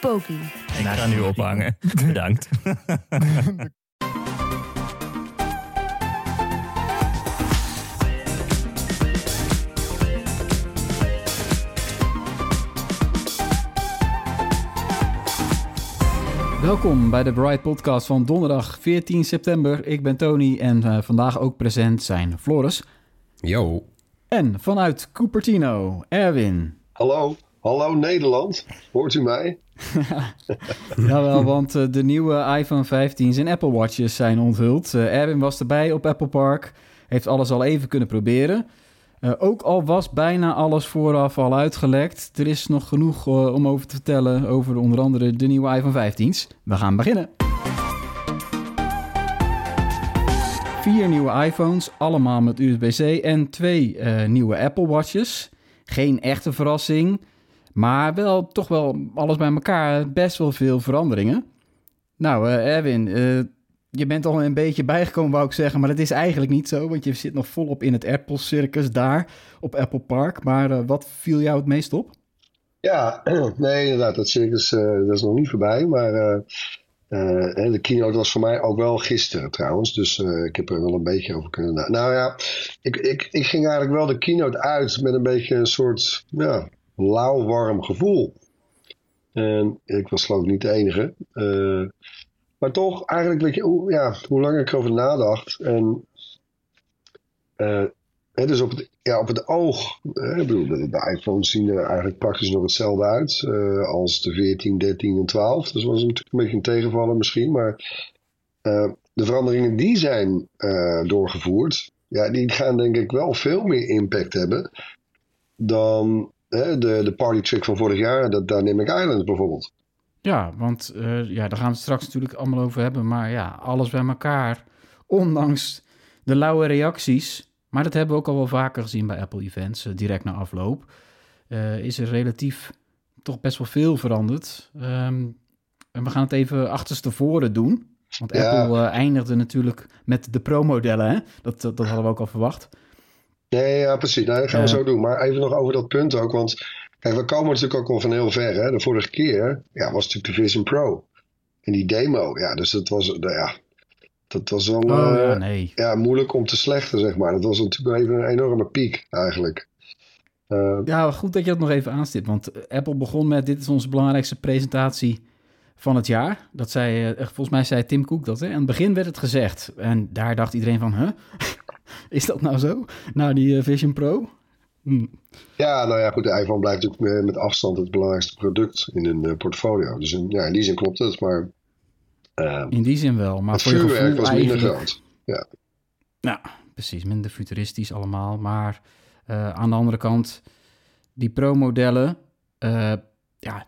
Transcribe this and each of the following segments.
Poki. Ik ga nu ophangen. Bedankt. Welkom bij de Bright Podcast van donderdag 14 september. Ik ben Tony en eh, vandaag ook present zijn Floris. Yo. En vanuit Cupertino, Erwin. Hallo, hallo Nederland. Hoort u mij? Jawel, want eh, de nieuwe iPhone 15's en Apple Watches zijn onthuld. Eh, Erwin was erbij op Apple Park, heeft alles al even kunnen proberen. Eh, ook al was bijna alles vooraf al uitgelekt, er is nog genoeg om over te vertellen over onder andere de nieuwe iPhone 15's. We gaan beginnen. Vier nieuwe iPhones, allemaal met USB-C en twee nieuwe Apple Watches. Geen echte verrassing, maar wel toch wel alles bij elkaar best wel veel veranderingen. Nou, eh, Erwin, eh, je bent al een beetje bijgekomen, wou ik zeggen, maar dat is eigenlijk niet zo, want je zit nog volop in het Apple-circus daar op Apple Park. Maar eh, wat viel jou het meest op? Ja, nee, inderdaad, dat circus dat is nog niet voorbij. Maar de keynote was voor mij ook wel gisteren trouwens. Dus ik heb er wel een beetje over kunnen. Nou ja, ik, ik, ik ging eigenlijk wel de keynote uit met een beetje een soort ja, lauw, warm gevoel. En ik was geloof niet de enige. Eh, maar toch, eigenlijk, je, ja, hoe langer ik erover nadacht. En eh, hè, dus op het, ja, op het oog, hè, ik bedoel, de, iPhones zien er eigenlijk praktisch nog hetzelfde uit eh, als de 14, 13 en 12. Dus dat was natuurlijk een beetje een tegenvaller misschien. Maar de veranderingen die zijn doorgevoerd, ja, die gaan denk ik wel veel meer impact hebben dan hè, de, de party trick van vorig jaar, de Dynamic Island bijvoorbeeld. Ja, want eh, ja, daar gaan we het straks natuurlijk allemaal over hebben. Maar ja, alles bij elkaar, ondanks de lauwe reacties. Maar dat hebben we ook al wel vaker gezien bij Apple Events, eh, direct na afloop. eh, is er relatief toch best wel veel veranderd. Ehm, en we gaan het even achterstevoren doen. Want Ja. Apple eindigde natuurlijk met de Pro-modellen. Hè? Dat, dat, dat hadden we ook al verwacht. Nee, ja, precies. Nou, dat gaan we zo doen. Maar even nog over dat punt ook. Want kijk, we komen natuurlijk ook al van heel ver. Hè? De vorige keer ja, was natuurlijk de Vision Pro. En die demo, ja, dus dat was, nou ja, dat was wel Oh eh, ja, nee. ja, moeilijk om te slechten, zeg maar. Dat was natuurlijk even een enorme piek, eigenlijk. Eh, Ja, goed dat je dat nog even aanstipt. Want eh, Apple begon met: dit is onze belangrijkste presentatie van het jaar. Dat zei, volgens mij zei Tim Cook dat. Hè? Aan het begin werd het gezegd. En daar dacht iedereen van: huh? is dat nou zo? Nou, die eh, Vision Pro? Hm. ja, nou ja, goed, de iPhone blijft natuurlijk met- met afstand het belangrijkste product in een eh, portfolio. Dus in, ja, in die zin klopt het, maar eh, In die zin wel. Maar het voor je gevoel was minder eigenlijk... groot. Nou, precies, minder futuristisch allemaal. Maar eh, aan de andere kant, die Pro-modellen, eh, ja,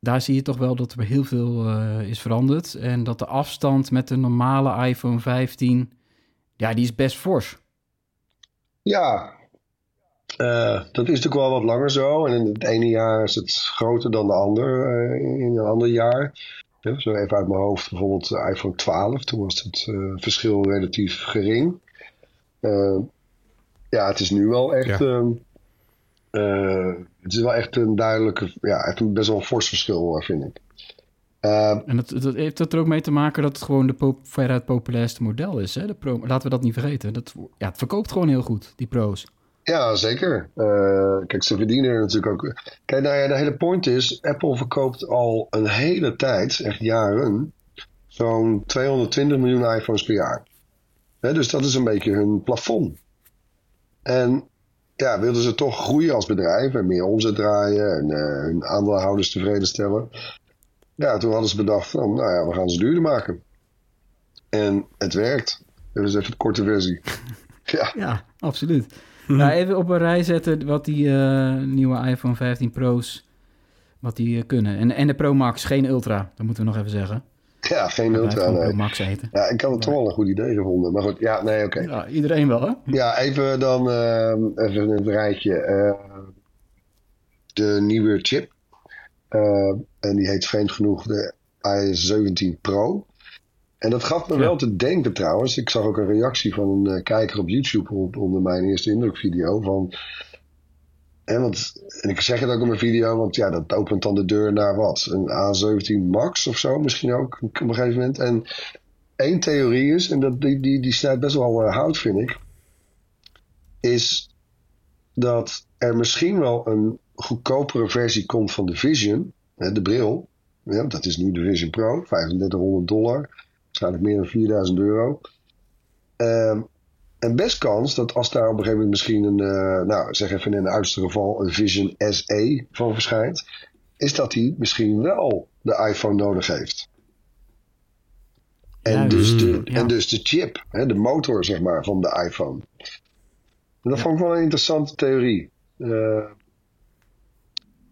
daar zie je toch wel dat er heel veel eh, is veranderd. En dat de afstand met de normale iPhone 15, ja, die is best fors. Ja, eh, dat is natuurlijk wel wat langer zo. En in het ene jaar is het groter dan de ander eh, in een ander jaar. Ja, zo even uit mijn hoofd, bijvoorbeeld de iPhone 12. Toen was het eh, verschil relatief gering. Eh, ja, het is nu wel echt... Ja. ehm, eh, het is wel echt een duidelijke... Ja, echt een best wel een fors verschil, vind ik. Eh, En dat, dat heeft dat er ook mee te maken dat het gewoon de pop, veruit populairste model is. Hè? De Pro, laten we dat niet vergeten. Dat, ja, het verkoopt gewoon heel goed, die Pro's. Ja, zeker. Eh, kijk, ze verdienen er natuurlijk ook. Kijk, nou ja, de hele point is: Apple verkoopt al een hele tijd, echt jaren, zo'n 220 miljoen iPhones per jaar. Hè, dus dat is een beetje hun plafond. En ja, wilden ze toch groeien als bedrijf en meer omzet draaien en eh, hun aandeelhouders tevreden stellen. Ja, toen hadden ze bedacht: van, nou ja, we gaan ze duurder maken. En het werkt. Dat is even de korte versie. ja. Ja, absoluut. Nou, even op een rij zetten wat die eh, nieuwe iPhone 15 Pro's wat die eh, kunnen. En, en de Pro Max, geen Ultra, dat moeten we nog even zeggen. Ja, geen Ultra, nee. Pro Max eten. Ja, ik had het toch wel een goed idee gevonden. Maar goed, ja, nee, oké. Ja, iedereen wel, hè? Ja, even dan ehm, even het rijtje. Eh, de nieuwe chip. Eh, en die heet vreemd genoeg de i17 Pro. En dat gaf me Ja. wel te denken trouwens. Ik zag ook een reactie van een eh, kijker op YouTube op, onder mijn eerste indruk video. Van, en, want, en ik zeg het ook in mijn video, want ja, dat opent dan de deur naar wat? Een A17 Max of zo misschien ook op een gegeven moment. En één theorie is, en dat, die, die, die snijdt best wel eh, hout vind ik is dat er misschien wel een goedkopere versie komt van de Vision, hè, de bril. Ja, dat is nu de Vision Pro, 3500 dollar, waarschijnlijk meer dan 4000 euro. Ehm, en best kans dat als daar op een gegeven moment misschien een, eh, nou zeg even in een uiterste geval, een Vision SE van verschijnt, is dat die misschien wel de iPhone nodig heeft. En, dus, de, Ja. en dus de chip, hè, de motor zeg maar, van de iPhone. En dat Ja. vond ik wel een interessante theorie. Eh,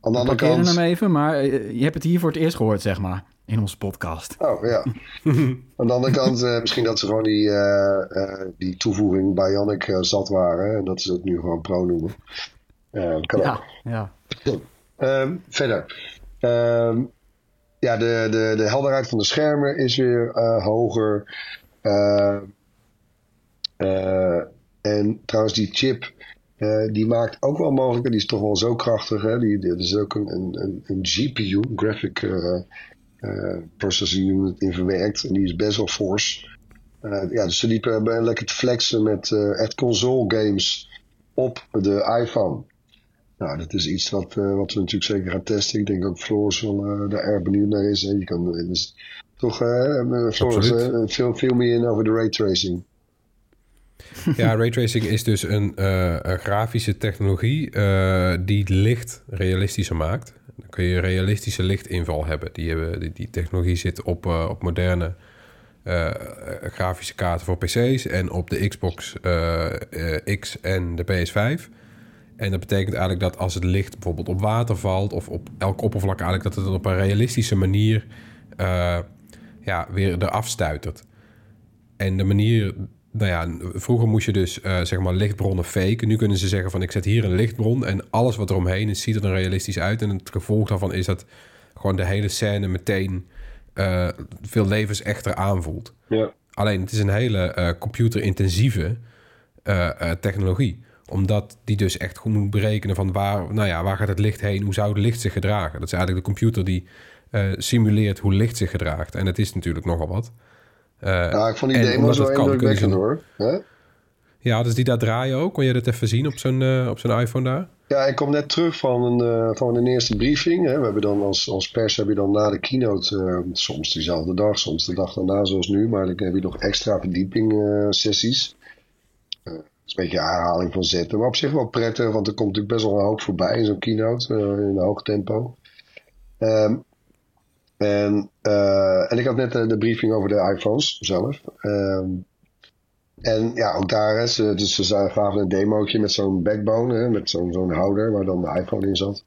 aan de andere kant. hem even, maar eh, je hebt het hier voor het eerst gehoord, zeg maar. In onze podcast. Oh ja. aan de andere kant, eh, misschien dat ze gewoon die, eh, eh, die toevoeging Bionic zat waren. En dat ze het nu gewoon Pro noemen. Eh, kan ook. Ja, ja. Ehm, verder. Ehm, ja, de, de, de helderheid van de schermen is weer eh, hoger. Ehm, eh, en trouwens, die chip. Eh, die maakt ook wel mogelijk, en die is toch wel zo krachtig. Hè? Die, die- er is ook een, een, een, een GPU, Graphic eh, Processing Unit, in verwerkt. En die is best wel fors. Eh, ja, dus ze liepen lekker te flexen met echt console games op de iPhone. Nou, dat is iets wat, wat we natuurlijk zeker gaan testen. Ik denk ook Floris wel daar erg benieuwd naar is. Je kan dus toch, Floris, veel, veel meer in over de raytracing. Ja, raytracing is dus een, eh, een grafische technologie eh, die licht realistischer maakt. Dan kun je realistische lichtinval hebben. Die, hebben, die, technologie zit op, eh, op moderne grafische kaarten voor PC's en op de Xbox X en de PS5. En dat betekent eigenlijk dat als het licht bijvoorbeeld op water valt of op elk oppervlak eigenlijk, dat het op een realistische manier ja, weer eraf stuitert. En de manier, nou ja, vroeger moest je dus eh, zeg maar lichtbronnen faken. Nu kunnen ze zeggen van ik zet hier een lichtbron en alles wat er omheen is, ziet er dan realistisch uit. En het gevolg daarvan is dat gewoon de hele scène meteen eh, veel levensechter aanvoelt. Ja. Alleen het is een hele eh, computerintensieve technologie. Omdat die dus echt goed moet berekenen van waar, nou ja, waar gaat het licht heen? Hoe zou het licht zich gedragen? Dat is eigenlijk de computer die simuleert hoe licht zich gedraagt. En het is natuurlijk nogal wat. Eh, ja, ik vond die kunnen ze- indrukwekkend hoor. Hè? Ja, dus die daar draaien ook. Kon je dat even zien op zo'n eh, op zo'n iPhone daar? Ja, ik kom net terug van een, eh, van een eerste briefing. Hè. We hebben dan als, als pers heb je dan na de keynote, soms diezelfde dag, soms de dag daarna zoals nu, maar dan heb je nog extra verdieping sessies. Dat is een beetje herhaling van zetten, maar op zich wel prettig, want er komt natuurlijk best wel een hoop voorbij in zo'n keynote, in een hoog tempo. Ehm, en, eh, en ik had net eh, de briefing over de iPhones zelf. Ehm, en ja, ook daar, hè, ze, dus ze gaven een demootje met zo'n backbone, hè, met zo'n zo'n houder waar dan de iPhone in zat.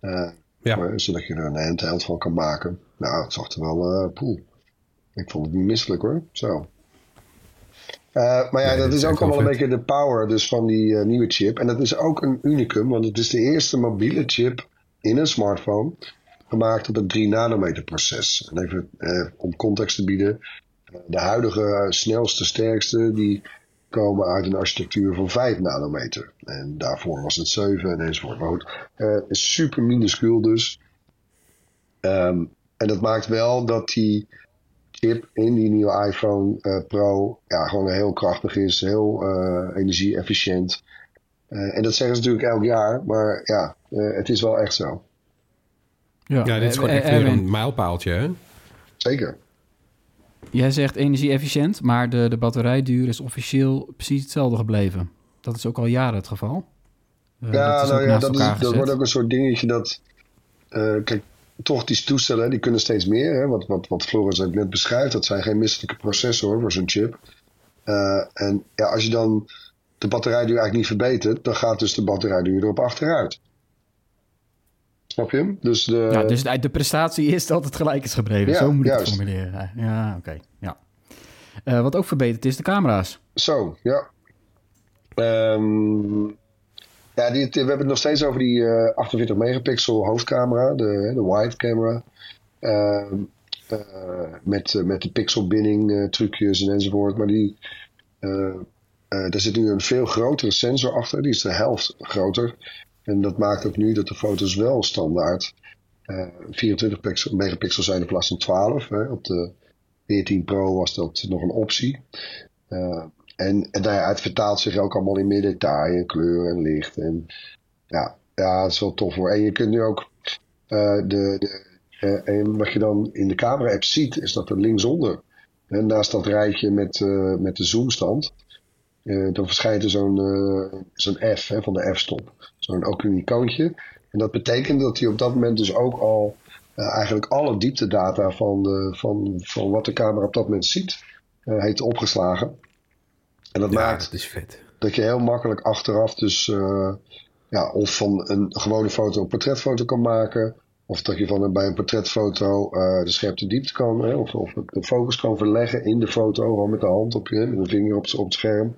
Eh, Ja. zodat je er een handheld van kan maken. Nou, het zag er wel eh poel. Ik vond het misselijk hoor. Zo. Maar ja, Nee, dat is is ook allemaal wel een beetje de power dus van die nieuwe chip. En dat is ook een unicum, want het is de eerste mobiele chip in een smartphone gemaakt op het 3 nanometer proces. En even eh, om context te bieden, eh, de huidige eh, snelste, sterkste, die komen uit een architectuur van 5 nanometer. En daarvoor was het 7 en enzovoort. Maar eh, super minuscuul dus. Ehm, en dat maakt wel dat die chip in die nieuwe iPhone eh, Pro ja, gewoon heel krachtig is, heel eh, energie-efficiënt. En dat zeggen ze natuurlijk elk jaar, maar ja, het is wel echt zo. Ja, dit is gewoon Eh, echt eh, weer een mijlpaaltje, hè? Zeker. Jij zegt energie-efficiënt, maar de, de batterijduur is officieel precies hetzelfde gebleven. Dat is ook al jaren het geval. Eh, ja, is nou ja, dat, is, elkaar dat wordt ook een soort dingetje dat. eh, kijk, toch die toestellen, die kunnen steeds meer. Hè? Wat, wat, wat Floris ook net beschrijft, dat zijn geen misselijke processor voor zo'n chip. Eh, en ja, als je dan de batterijduur eigenlijk niet verbetert, dan gaat dus de batterijduur erop achteruit. Snap je hem? Dus de, ja, dus de, de prestatie is het gelijk is gebleven. Ja, Zo moet ik het formuleren. Ja, oké. ja. Eh, wat ook verbeterd is, de camera's. Zo, ja. Ehm, ja, die, we hebben het nog steeds over die eh, 48 megapixel hoofdcamera, de, de wide camera. Ehm, eh, met, met de pixelbinding trucjes en enzovoort. Maar die, daar zit nu een veel grotere sensor achter. Die is de helft groter. En dat maakt ook nu dat de foto's wel standaard eh, 24 pixel, megapixel zijn in plaats van 12. Hè. Op de 14 Pro was dat nog een optie. Eh, en en nou het vertaalt zich ook allemaal in meer detail en kleur en licht. En ja, ja, dat is wel tof hoor. En je kunt nu ook eh, de, de, eh, en wat je dan in de camera-app ziet, is dat er linksonder, hè, naast dat rijtje met, eh, met de zoomstand, eh, dan verschijnt er zo'n eh, zo'n F hè, van de f-stop. Zo'n ook een icoontje. En dat betekent dat hij op dat moment dus ook al eh, eigenlijk alle dieptedata van, de, van, van wat de camera op dat moment ziet, eh, heeft opgeslagen. En dat Ja, maakt dat is vet. dat je heel makkelijk achteraf dus eh, ja, of van een gewone foto een portretfoto kan maken. Of dat je van een, bij een portretfoto de scherpte diepte kan. Hè, of, of de focus kan verleggen in de foto. Gewoon met de hand op je, met een vinger op, op het scherm.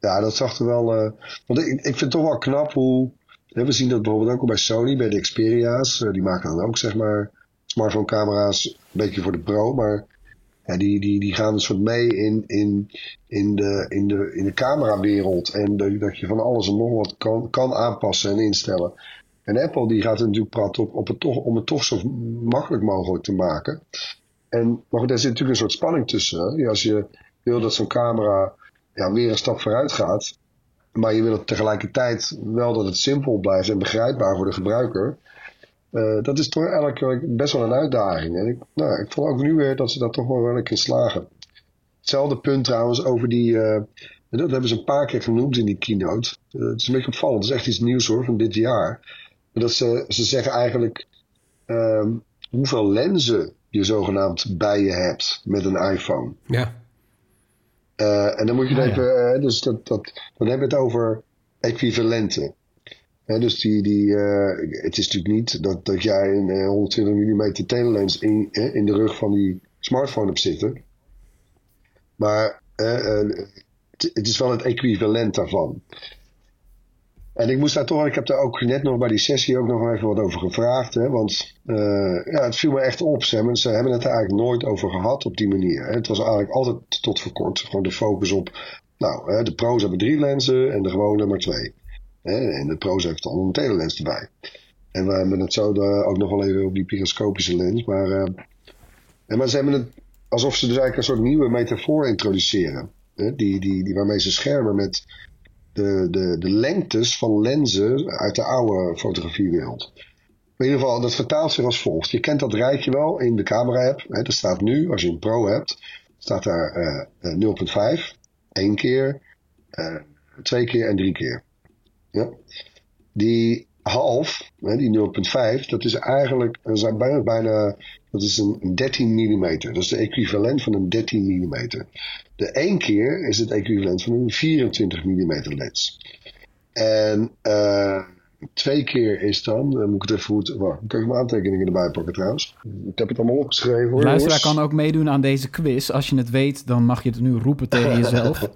Ja, dat zag er wel. eh, want ik, ik vind het toch wel knap hoe. Hè, we zien dat bijvoorbeeld ook bij Sony, bij de Xperia's. eh, die maken dan ook zeg maar smartphone camera's een beetje voor de pro. Maar die, die, die gaan een soort mee in, in, in de, in de, in de camerawereld. En dat, je van alles en nog wat kan, kan aanpassen en instellen. En Apple die gaat natuurlijk praten op, op het toch, om het toch zo makkelijk mogelijk te maken. En, maar goed, daar zit natuurlijk een soort spanning tussen. Hè? Als je wil dat zo'n camera ja, weer een stap vooruit gaat. Maar je wil het tegelijkertijd wel dat het simpel blijft en begrijpbaar voor de gebruiker. Eh, dat is toch keer best wel een uitdaging. En ik, nou, ik vond ook nu weer dat ze daar toch wel wel keer slagen. Hetzelfde punt trouwens over die. en dat hebben ze een paar keer genoemd in die keynote. Eh, het is een beetje opvallend. Het is echt iets nieuws hoor van dit jaar. Dat ze, ze zeggen eigenlijk ehm, hoeveel lenzen je zogenaamd bij je hebt met een iPhone. Ja, Eh, en dan moet je Ah, ja. even, eh, dus dat, dat, dan hebben we het over equivalenten. Dus die, die, eh, het is natuurlijk niet dat, dat jij een eh, 120 mm telelens in, in de rug van die smartphone hebt zitten. Maar het, het is wel het equivalent daarvan. En ik moest daar toch, ik heb daar ook net nog bij die sessie ook nog even wat over gevraagd. Hè, want eh, ja, het viel me echt op. Ze hebben, het er eigenlijk nooit over gehad op die manier. Hè. Het was eigenlijk altijd tot voor kort gewoon de focus op. Nou, hè, de pro's hebben drie lenzen en de gewone maar twee. Hè, en de pro's heeft dan een telelens erbij. En we hebben het zo ook nog wel even op die pyroscopische lens. Maar, eh, en maar ze hebben het alsof ze dus eigenlijk een soort nieuwe metafoor introduceren. Hè, die, die, die waarmee ze schermen met de, de, de lengtes van lenzen uit de oude fotografiewereld. In ieder geval, dat vertaalt zich als volgt. Je kent dat rijtje wel in de camera-app. Er staat nu, als je een Pro hebt, staat daar eh, eh, 0.5, één keer, eh, twee keer en drie keer. Ja? Die half, hè, die 0.5, dat is eigenlijk dat is bijna, bijna dat is een 13 mm. Dat is de equivalent van een 13 mm. De één keer is het equivalent van een 24 mm lens. En eh, twee keer is dan, dan moet ik het even goed, wacht, kan ik mijn aantekeningen erbij pakken trouwens. Ik heb het allemaal opgeschreven hoor. De luisteraar kan ook meedoen aan deze quiz. Als je het weet, dan mag je het nu roepen tegen jezelf.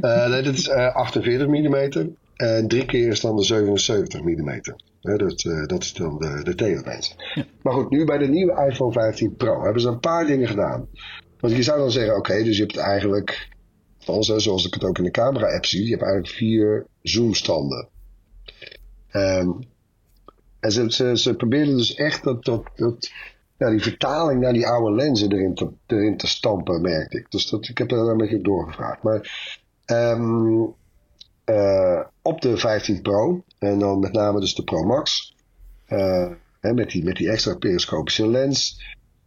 Eh, nee, dit is eh, 48 mm. En drie keer is dan de 77 mm. Hè, dat, eh, dat is dan de, de telelens. Maar goed, nu bij de nieuwe iPhone 15 Pro hebben ze een paar dingen gedaan. Want je zou dan zeggen, oké, dus je hebt eigenlijk, zoals ik het ook in de camera-app zie, je hebt eigenlijk vier zoomstanden. Ehm, en ze, ze, ze probeerden dus echt dat, dat, dat, ja, die vertaling naar die oude lenzen erin te, erin te stampen, merkte ik. Dus dat, ik heb daar een beetje op doorgevraagd. Maar eh, op de 15 Pro, en dan met name dus de Pro Max, eh, hè, met, die, met die extra periscopische lens,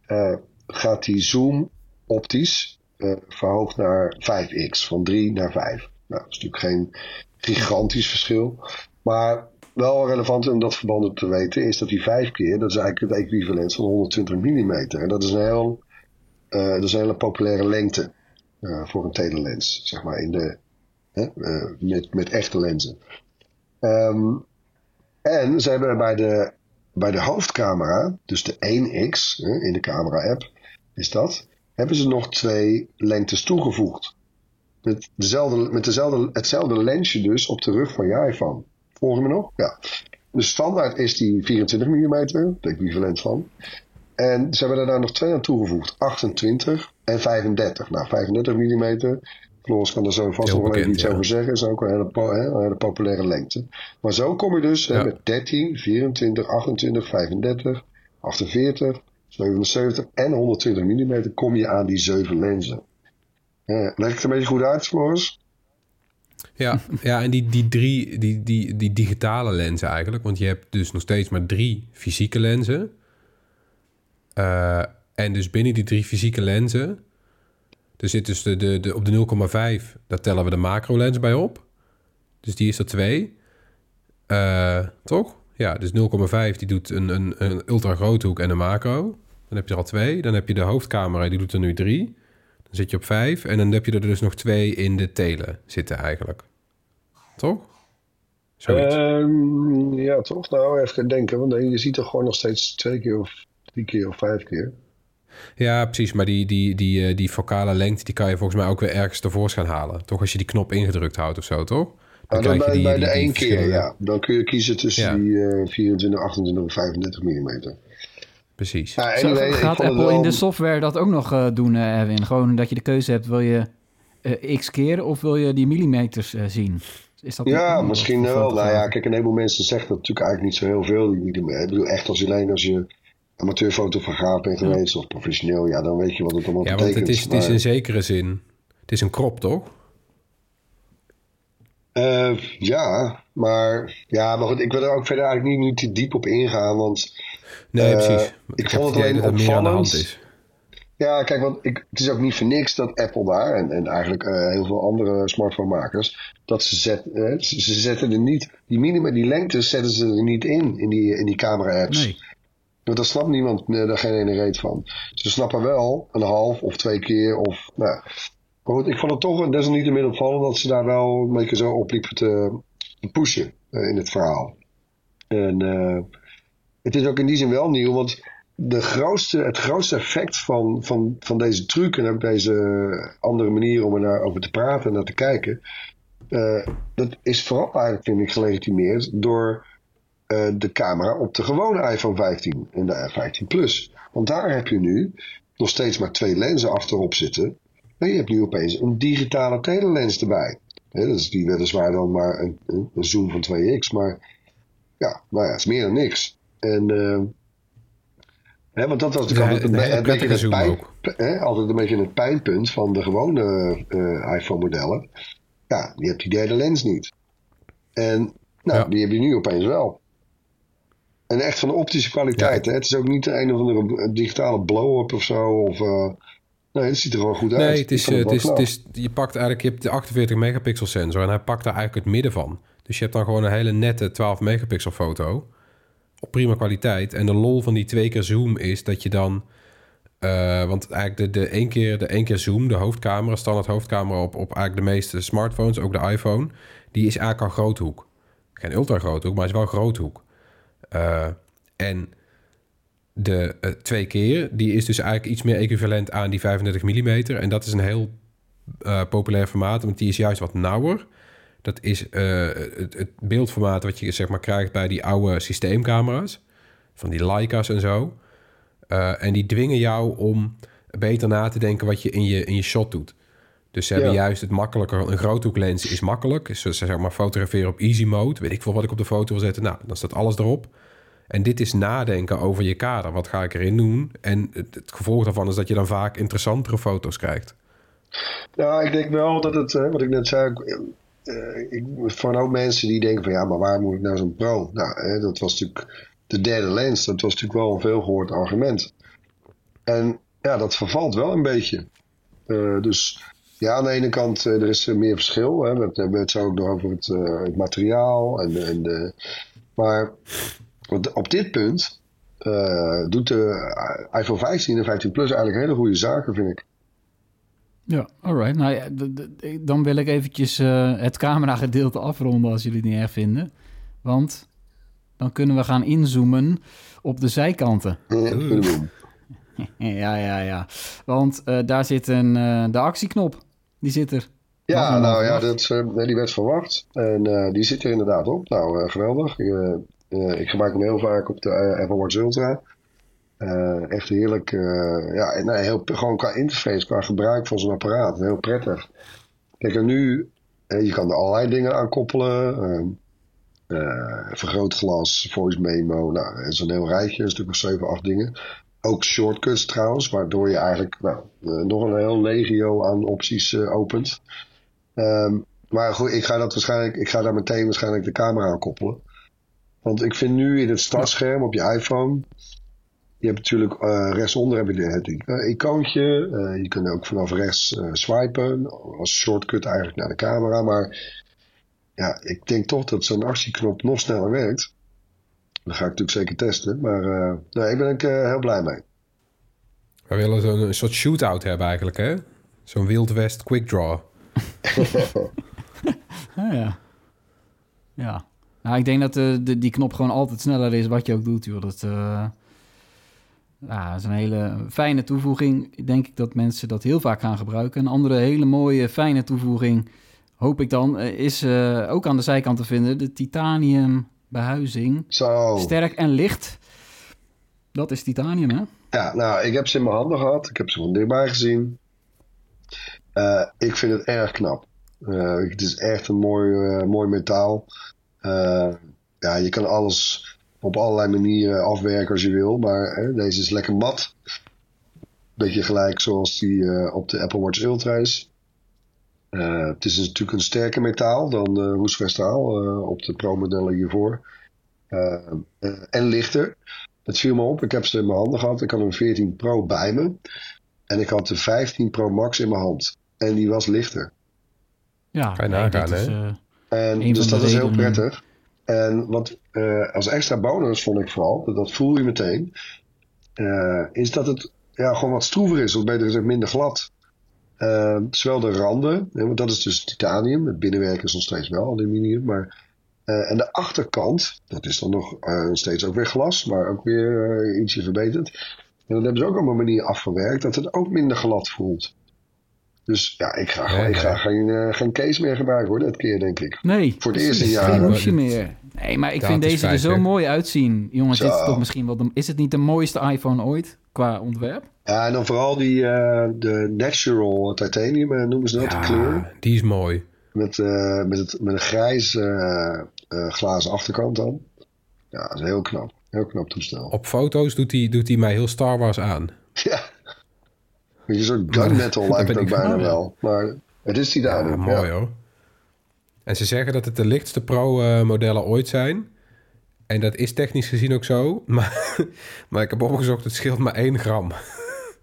eh, gaat die zoom optisch eh, verhoogd naar 5x, van 3 naar 5. Nou, dat is natuurlijk geen gigantisch verschil. Maar wel relevant om dat verband te weten is dat die vijf keer, dat is eigenlijk het equivalent van 120 mm. En dat is een, heel, eh, dat is een hele populaire lengte eh, voor een telelens, zeg maar, in de, met, met echte lenzen. Ehm, En ze hebben bij de, bij de hoofdcamera, dus de 1x hè, in de camera-app, is dat, hebben ze nog twee lengtes toegevoegd. Met, dezelfde, met dezelfde, hetzelfde lensje dus op de rug van je iPhone. Volg je me nog? Ja. De standaard is die 24 mm, de equivalent van. En ze hebben er daar nog twee aan toegevoegd. 28 en 35. Nou, 35 mm. Floris kan er zo vast nog wel even iets ja. over zeggen. is ook een hele, een populaire lengte. Maar zo kom je dus met 13, 24, 28, 35, 48, 77 en 120 mm kom je aan die zeven lenzen. Ik het een beetje goed uit, Floris? Ja, ja en die, die drie, die, die, die digitale lenzen eigenlijk. Want je hebt dus nog steeds maar drie fysieke lenzen. Eh, en dus binnen die drie fysieke lenzen... Er zit dus de, de, de, op de 0,5, daar tellen we de macro lens bij op. Dus die is er twee. Eh, toch? Ja, dus 0,5 die doet een, een, een ultra groothoek en een macro. Dan heb je er al twee. Dan heb je de hoofdcamera, die doet er nu drie. Dan zit je op vijf. En dan heb je er dus nog twee in de telen zitten eigenlijk. Toch? Zoiets. Ehm, ja, toch? Nou, even denken. Want je ziet er gewoon nog steeds twee keer of drie keer of vijf keer. ja, precies. Maar die, die, die, eh, die focale lengte... die kan je volgens mij ook weer ergens tevoorschijn halen. Toch als je die knop ingedrukt houdt of zo, toch? Nou, dan bij, bij de die één keer, ja. Dan kun je kiezen tussen Ja. die eh 24, 28 of 35 mm. Precies. Ja, anyway, ik gaat Apple wel- in de software dat ook nog eh, doen, eh, Erwin? Gewoon dat je de keuze hebt, wil je eh, x keer of wil je die millimeters eh, zien? Is dat Ja, misschien wel. Nou ja, kijk, een heleboel mensen zeggen dat natuurlijk eigenlijk niet zo heel veel. Die millimeter. Ik bedoel, echt als je alleen als je amateurfotograaf bent geweest of professioneel, ja, dan weet je wat het allemaal Ja, want betekent. het is, het is in zekere zin... Het is een krop, toch? Eh, ja, maar, ja, maar goed, ik wil er ook verder eigenlijk niet, niet te diep op ingaan, want Nee, Eh, precies. ik vond het alleen opvallend. is. Ja, kijk, want ik, het is ook niet voor niks dat Apple daar en, en eigenlijk eh, heel veel andere smartphonemakers, dat ze, zet, eh, ze, ze zetten er niet, die minima, die lengtes zetten ze er niet in, in die, in die camera-apps. Nee. Want daar snapt niemand daar geen ene reet van. Ze snappen wel een half of twee keer of, nou. Maar goed, ik vond het toch desalniettemin opvallend dat ze daar wel een beetje zo op liepen te, te pushen eh, in het verhaal. En eh, het is ook in die zin wel nieuw, want de grootste, het grootste effect van, van, van deze truc en deze andere manier om er naar over te praten en naar te kijken, eh, dat is vooral eigenlijk, vind ik, gelegitimeerd door eh, de camera op de gewone iPhone 15 en de 15 Plus. Want daar heb je nu nog steeds maar twee lenzen achterop zitten. Je hebt nu opeens een digitale telelens erbij. Hè, dat is die weliswaar dan maar een, een zoom van 2x, maar ja, nou ja, het is meer dan niks. En eh, hè, want dat was natuurlijk Ja, altijd een beetje het zoom pijn, ook. hè, altijd een beetje het pijnpunt van de gewone eh, iPhone-modellen. Ja, je hebt die derde lens niet. En nou, Ja. die heb je nu opeens wel. En echt van de optische kwaliteit. Ja. Hè? Het is ook niet een of andere digitale blow-up of zo. Of, eh, nee, het ziet er gewoon goed uit. Nee, het is, eh, het wel is, het is, je pakt eigenlijk, je hebt de 48 megapixel sensor en hij pakt daar eigenlijk het midden van. Dus je hebt dan gewoon een hele nette 12 megapixel foto. Op prima kwaliteit. En de lol van die twee keer zoom is dat je dan... eh, want eigenlijk de, de, één keer, de één keer zoom, de hoofdcamera, standaard hoofdcamera op, op eigenlijk de meeste smartphones, ook de iPhone, die is eigenlijk al groothoek. Geen ultra groothoek, maar is wel groothoek. Eh, en de eh, twee keer, die is dus eigenlijk iets meer equivalent aan die 35 mm. En dat is een heel eh, populair formaat, want die is juist wat nauwer. Dat is eh, het, het beeldformaat wat je zeg maar krijgt bij die oude systeemcamera's. Van die Leica's en zo. En die dwingen jou om beter na te denken wat je in je, in je shot doet. Dus ze hebben Ja. juist het makkelijker. Een groothoeklens is makkelijk. Dus ze zeg maar fotograferen op easy mode. Weet ik veel wat ik op de foto wil zetten. Nou, dan staat alles erop. En dit is nadenken over je kader. Wat ga ik erin doen? En het, gevolg daarvan is dat je dan vaak interessantere foto's krijgt. Nou, ik denk wel dat het, hè, wat ik net zei, eh, ik, een hoop mensen die denken van ja, maar waar moet ik nou zo'n pro? Nou, hè, dat was natuurlijk de derde lens, dat was natuurlijk wel een veelgehoord argument. En ja, dat vervalt wel een beetje. Eh, dus ja, aan de ene kant, eh, er is meer verschil. Hè. We hebben het zo ook nog over het, eh, het materiaal. En, en de, maar want op dit punt eh, doet de iPhone 15 en 15 Plus eigenlijk hele goede zaken, vind ik. Ja, alright. Nou ja, dan wil ik eventjes eh, het camera gedeelte afronden als jullie het niet erg vinden. Want dan kunnen we gaan inzoomen op de zijkanten. Ja, ja, ja. Want eh, daar zit een, eh, de actieknop. Die zit er. Ja, nou ja, dat, eh, die werd verwacht. En eh, die zit er inderdaad op. Nou, eh, geweldig. Eh, eh, ik gebruik hem heel vaak op de eh, Apple Watch Ultra. Eh, echt heerlijk. eh, ja, heel, gewoon qua interface, qua gebruik van zo'n apparaat. Heel prettig. Kijk, en nu, eh, je kan er allerlei dingen aan koppelen. eh, vergrootglas, voice memo. Nou, dat is een heel rijtje, een stuk of 7, 8 dingen. Ook shortcuts trouwens, waardoor je eigenlijk nou, eh, nog een heel legio aan opties eh, opent. Ehm, maar goed, ik ga, dat waarschijnlijk, ik ga daar meteen waarschijnlijk de camera aan koppelen. Want ik vind nu in het startscherm op je iPhone. Je hebt natuurlijk eh, rechtsonder heb je de- het uh, icoontje. Eh, je kunt ook vanaf rechts eh, swipen. Als shortcut eigenlijk naar de camera. Maar ja, ik denk toch dat zo'n actieknop nog sneller werkt. Dat ga ik natuurlijk zeker testen. Maar eh nee, ik ben ik eh, heel blij mee. We willen zo'n een soort shootout hebben eigenlijk, hè? Zo'n Wild West quick draw. Ja. Ja. Nou, ik denk dat de, de, die knop gewoon altijd sneller is wat je ook doet, joh. Dat, eh, ja, dat is een hele fijne toevoeging. Denk ik dat mensen dat heel vaak gaan gebruiken. Een andere hele mooie, fijne toevoeging, hoop ik dan, eh, is eh, ook aan de zijkant te vinden. De titanium behuizing. Zo. Sterk en licht. Dat is titanium, hè? Ja, nou, ik heb ze in mijn handen gehad. Ik heb ze van dichtbij gezien. Eh, ik vind het erg knap. Eh, het is echt een mooi, eh, mooi metaal. Eh, ja, je kan alles op allerlei manieren afwerken als je wil. Maar hè, deze is lekker mat. Beetje gelijk zoals die eh, op de Apple Watch Ultra is. Eh, het is natuurlijk een sterker metaal dan roestvestaal eh op de Pro-modellen hiervoor. En lichter. Het viel me op. Ik heb ze in mijn handen gehad. Ik had een 14 Pro bij me. En ik had de 15 Pro Max in mijn hand. En die was lichter. Ja, Kan je nee, nagaan, dat hè? En dus dat is heel prettig. En wat eh, als extra bonus vond ik vooral, dat- dat voel je meteen, eh, is dat het ja, gewoon wat stroever is, of beter gezegd minder glad. Eh, zowel de randen, want dat is dus titanium, het binnenwerk is nog steeds wel aluminium, maar en de achterkant, dat is dan nog steeds ook weer glas, maar ook weer ietsje verbeterd. En dat hebben ze ook op een manier afgewerkt dat het ook minder glad voelt. Dus ja, ik ga, Ja, ik ga ja. geen, eh, geen case meer gebruiken hoor, dit keer denk ik. Nee, Voor het eerste jaar. Geen hoesje meer. Nee, maar ik Dat vind deze er zo mooi uitzien. Jongens, dit is toch misschien wel de... Is het niet de mooiste iPhone ooit qua ontwerp? Ja, en dan vooral die eh, de natural titanium, eh, noemen ze dat, de kleur. Ja, die is mooi. Met, eh, met, het, met een grijs eh, eh, glazen achterkant dan. Ja, dat is heel knap. Heel knap toestel. Op foto's doet hij doet hij mij heel Star Wars aan. Ja. Zo'n Maar- gunmetal lijkt het ook bijna ja. wel. Maar het is Ja, titanium. mooi ja. hoor. En ze zeggen dat het de lichtste Pro-modellen ooit zijn. En dat is technisch gezien ook zo. Maar, maar ik heb opgezocht, het scheelt maar 1 gram.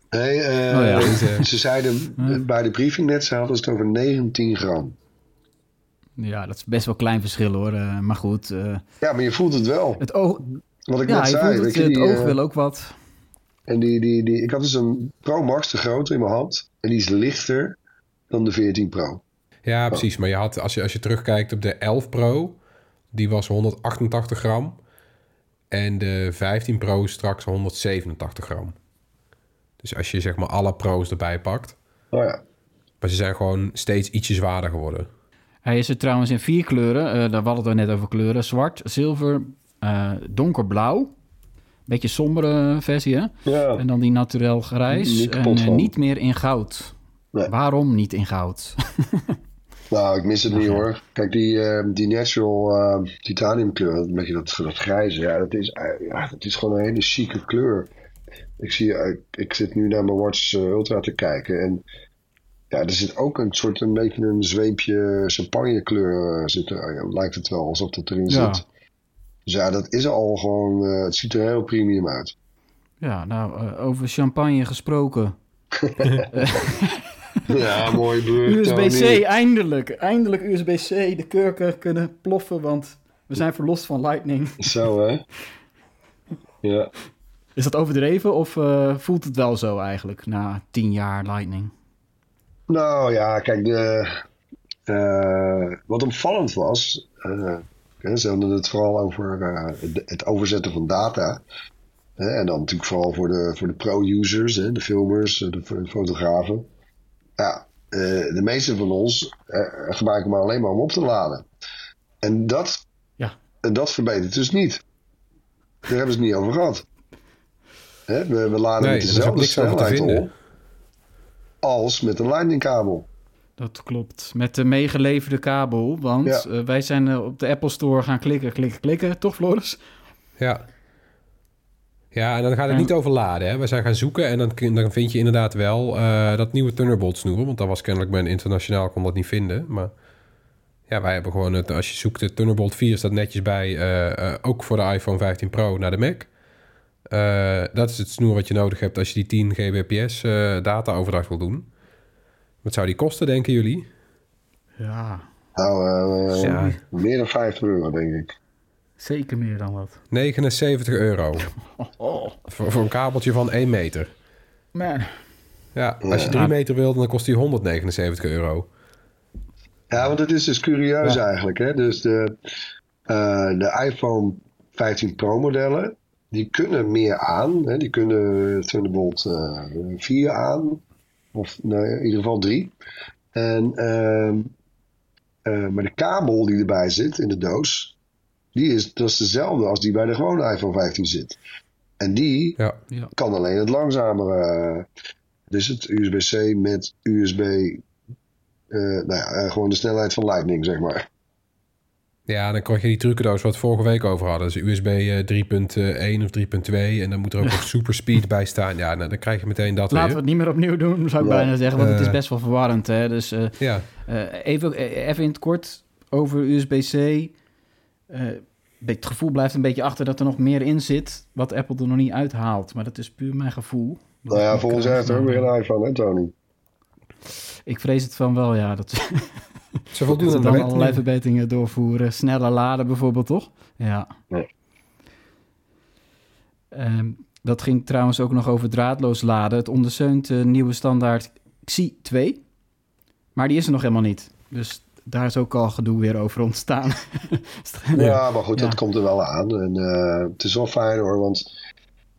Nee, eh, Oh ja. Deze- ze zeiden bij de briefing net, ze hadden het over 19 gram. Ja, dat is best wel een klein verschil hoor. Eh, maar goed, eh, Ja, maar je voelt het wel. het oog, Wat ik ja, net je zei. voelt het, weet je, het die, oog eh, wil ook wat. En die, die, die, ik had dus een Pro Max, de grote, in mijn hand. En die is lichter dan de 14 Pro. Ja, precies. Maar je had, als, je, als je terugkijkt op de 11 Pro, die was 188 gram. En de 15 Pro straks 187 gram. Dus als je zeg maar alle Pro's erbij pakt. Oh ja. Maar ze zijn gewoon steeds ietsje zwaarder geworden. Hij is er trouwens in vier kleuren. Eh, daar hadden we het net over kleuren. Zwart, zilver, eh, donkerblauw. Beetje sombere versie, hè? Ja. En dan die naturel grijs. Niet en eh, van. niet meer in goud. Nee. Waarom niet in goud? Nou, ik mis het niet hoor. Kijk, die, eh, die natural eh, titanium kleur, een beetje dat, dat grijze, ja dat, is, ja, dat is gewoon een hele chique kleur. Ik, zie, ik zit nu naar mijn Watch Ultra te kijken en ja, er zit ook een soort, een beetje een zweepje champagnekleur uh, zit er, lijkt het wel alsof dat erin Ja. zit. Dus ja, dat is al gewoon, eh, het ziet er heel premium uit. Ja, nou, eh, over champagne gesproken. Ja, mooi blur. USB-C, eindelijk. Eindelijk USB-C. De kurken kunnen ploffen, want we zijn verlost van Lightning. Zo hè. Ja. Is dat overdreven of eh, voelt het wel zo eigenlijk na tien jaar Lightning? Nou ja, kijk, de, wat opvallend was. Ze hadden het vooral over eh, het- het overzetten van data. Hè. En dan natuurlijk vooral voor de, voor de pro-users, hè, de filmers, eh, de fo- fotografen. Ja, eh, de meeste van ons eh, gebruiken maar alleen maar om op te laden. En dat, Ja. en dat verbetert dus niet. Daar hebben ze het niet over gehad. Hè, we, we laden Nee, met dezelfde snelheid vinden. op als met een lightning-kabel. Dat klopt. Met de meegeleverde kabel. Want Ja. eh, wij zijn eh, op de Apple Store gaan klikken, klikken, klikken. Toch, Floris? Ja. Ja, en dan gaat het Ja. niet over laden. Hè. We zijn gaan zoeken en dan, dan vind je inderdaad wel eh, dat nieuwe Thunderbolt snoer. Want dat was kennelijk bij een internationaal kon dat niet vinden. Maar ja, wij hebben gewoon het, als je zoekt de Thunderbolt 4 staat netjes bij, eh, eh, ook voor de iPhone 15 Pro naar de Mac. Eh, dat is het snoer wat je nodig hebt als je die 10 gbps eh data overdracht wil doen. Wat zou die kosten, denken jullie? Ja, Nou, eh, Ja. meer dan 50 euro, denk ik. zeker meer dan wat. 79 euro. Oh, voor, voor een kabeltje van 1 meter. man. Ja, als je Ja. 3 meter wilt, dan kost die 179 euro. Ja, want het is dus curieus Ja. eigenlijk. Hè? Dus de, eh, de iPhone 15 Pro modellen, die kunnen meer aan. Hè? Die kunnen Thunderbolt eh 4 aan. Of nee, in ieder geval 3. En, ehm, eh, maar de kabel die erbij zit in de doos, die is, dat is dezelfde als die bij de gewone iPhone 15 zit. En die Ja, Ja. kan alleen het langzamere. eh, dus het USB-C met USB. eh, nou ja, eh, gewoon de snelheid van Lightning, zeg maar. Ja dan krijg je die trucendoos wat we vorige week over hadden. Dus USB eh, 3.1 of 3.2 en dan moet er ook nog super speed bij staan. Ja, nou, dan krijg je meteen dat Laten we het niet meer opnieuw doen, zou ik Ja. bijna zeggen. Want het is Eh. best wel verwarrend. Hè? Dus eh, Ja, eh, even, eh, even in het kort over USB-C. Eh, het gevoel blijft een beetje achter dat er nog meer in zit... wat Apple er nog niet uithaalt. Maar dat is puur mijn gevoel. Nou ja, volgens eh, mij heeft er ook weer een iPhone, hè, Tony? Ik vrees het van wel, ja. Dat ze voldoen dan allerlei verbeteringen doorvoeren. Sneller laden bijvoorbeeld, toch? Ja. Ehm, dat ging trouwens ook nog over draadloos laden. Het ondersteunt de nieuwe standaard XI 2. Maar die is er nog helemaal niet. Dus daar is ook al gedoe weer over ontstaan. Ja, maar goed, Ja. dat komt er wel aan. En eh, het is wel fijn hoor, want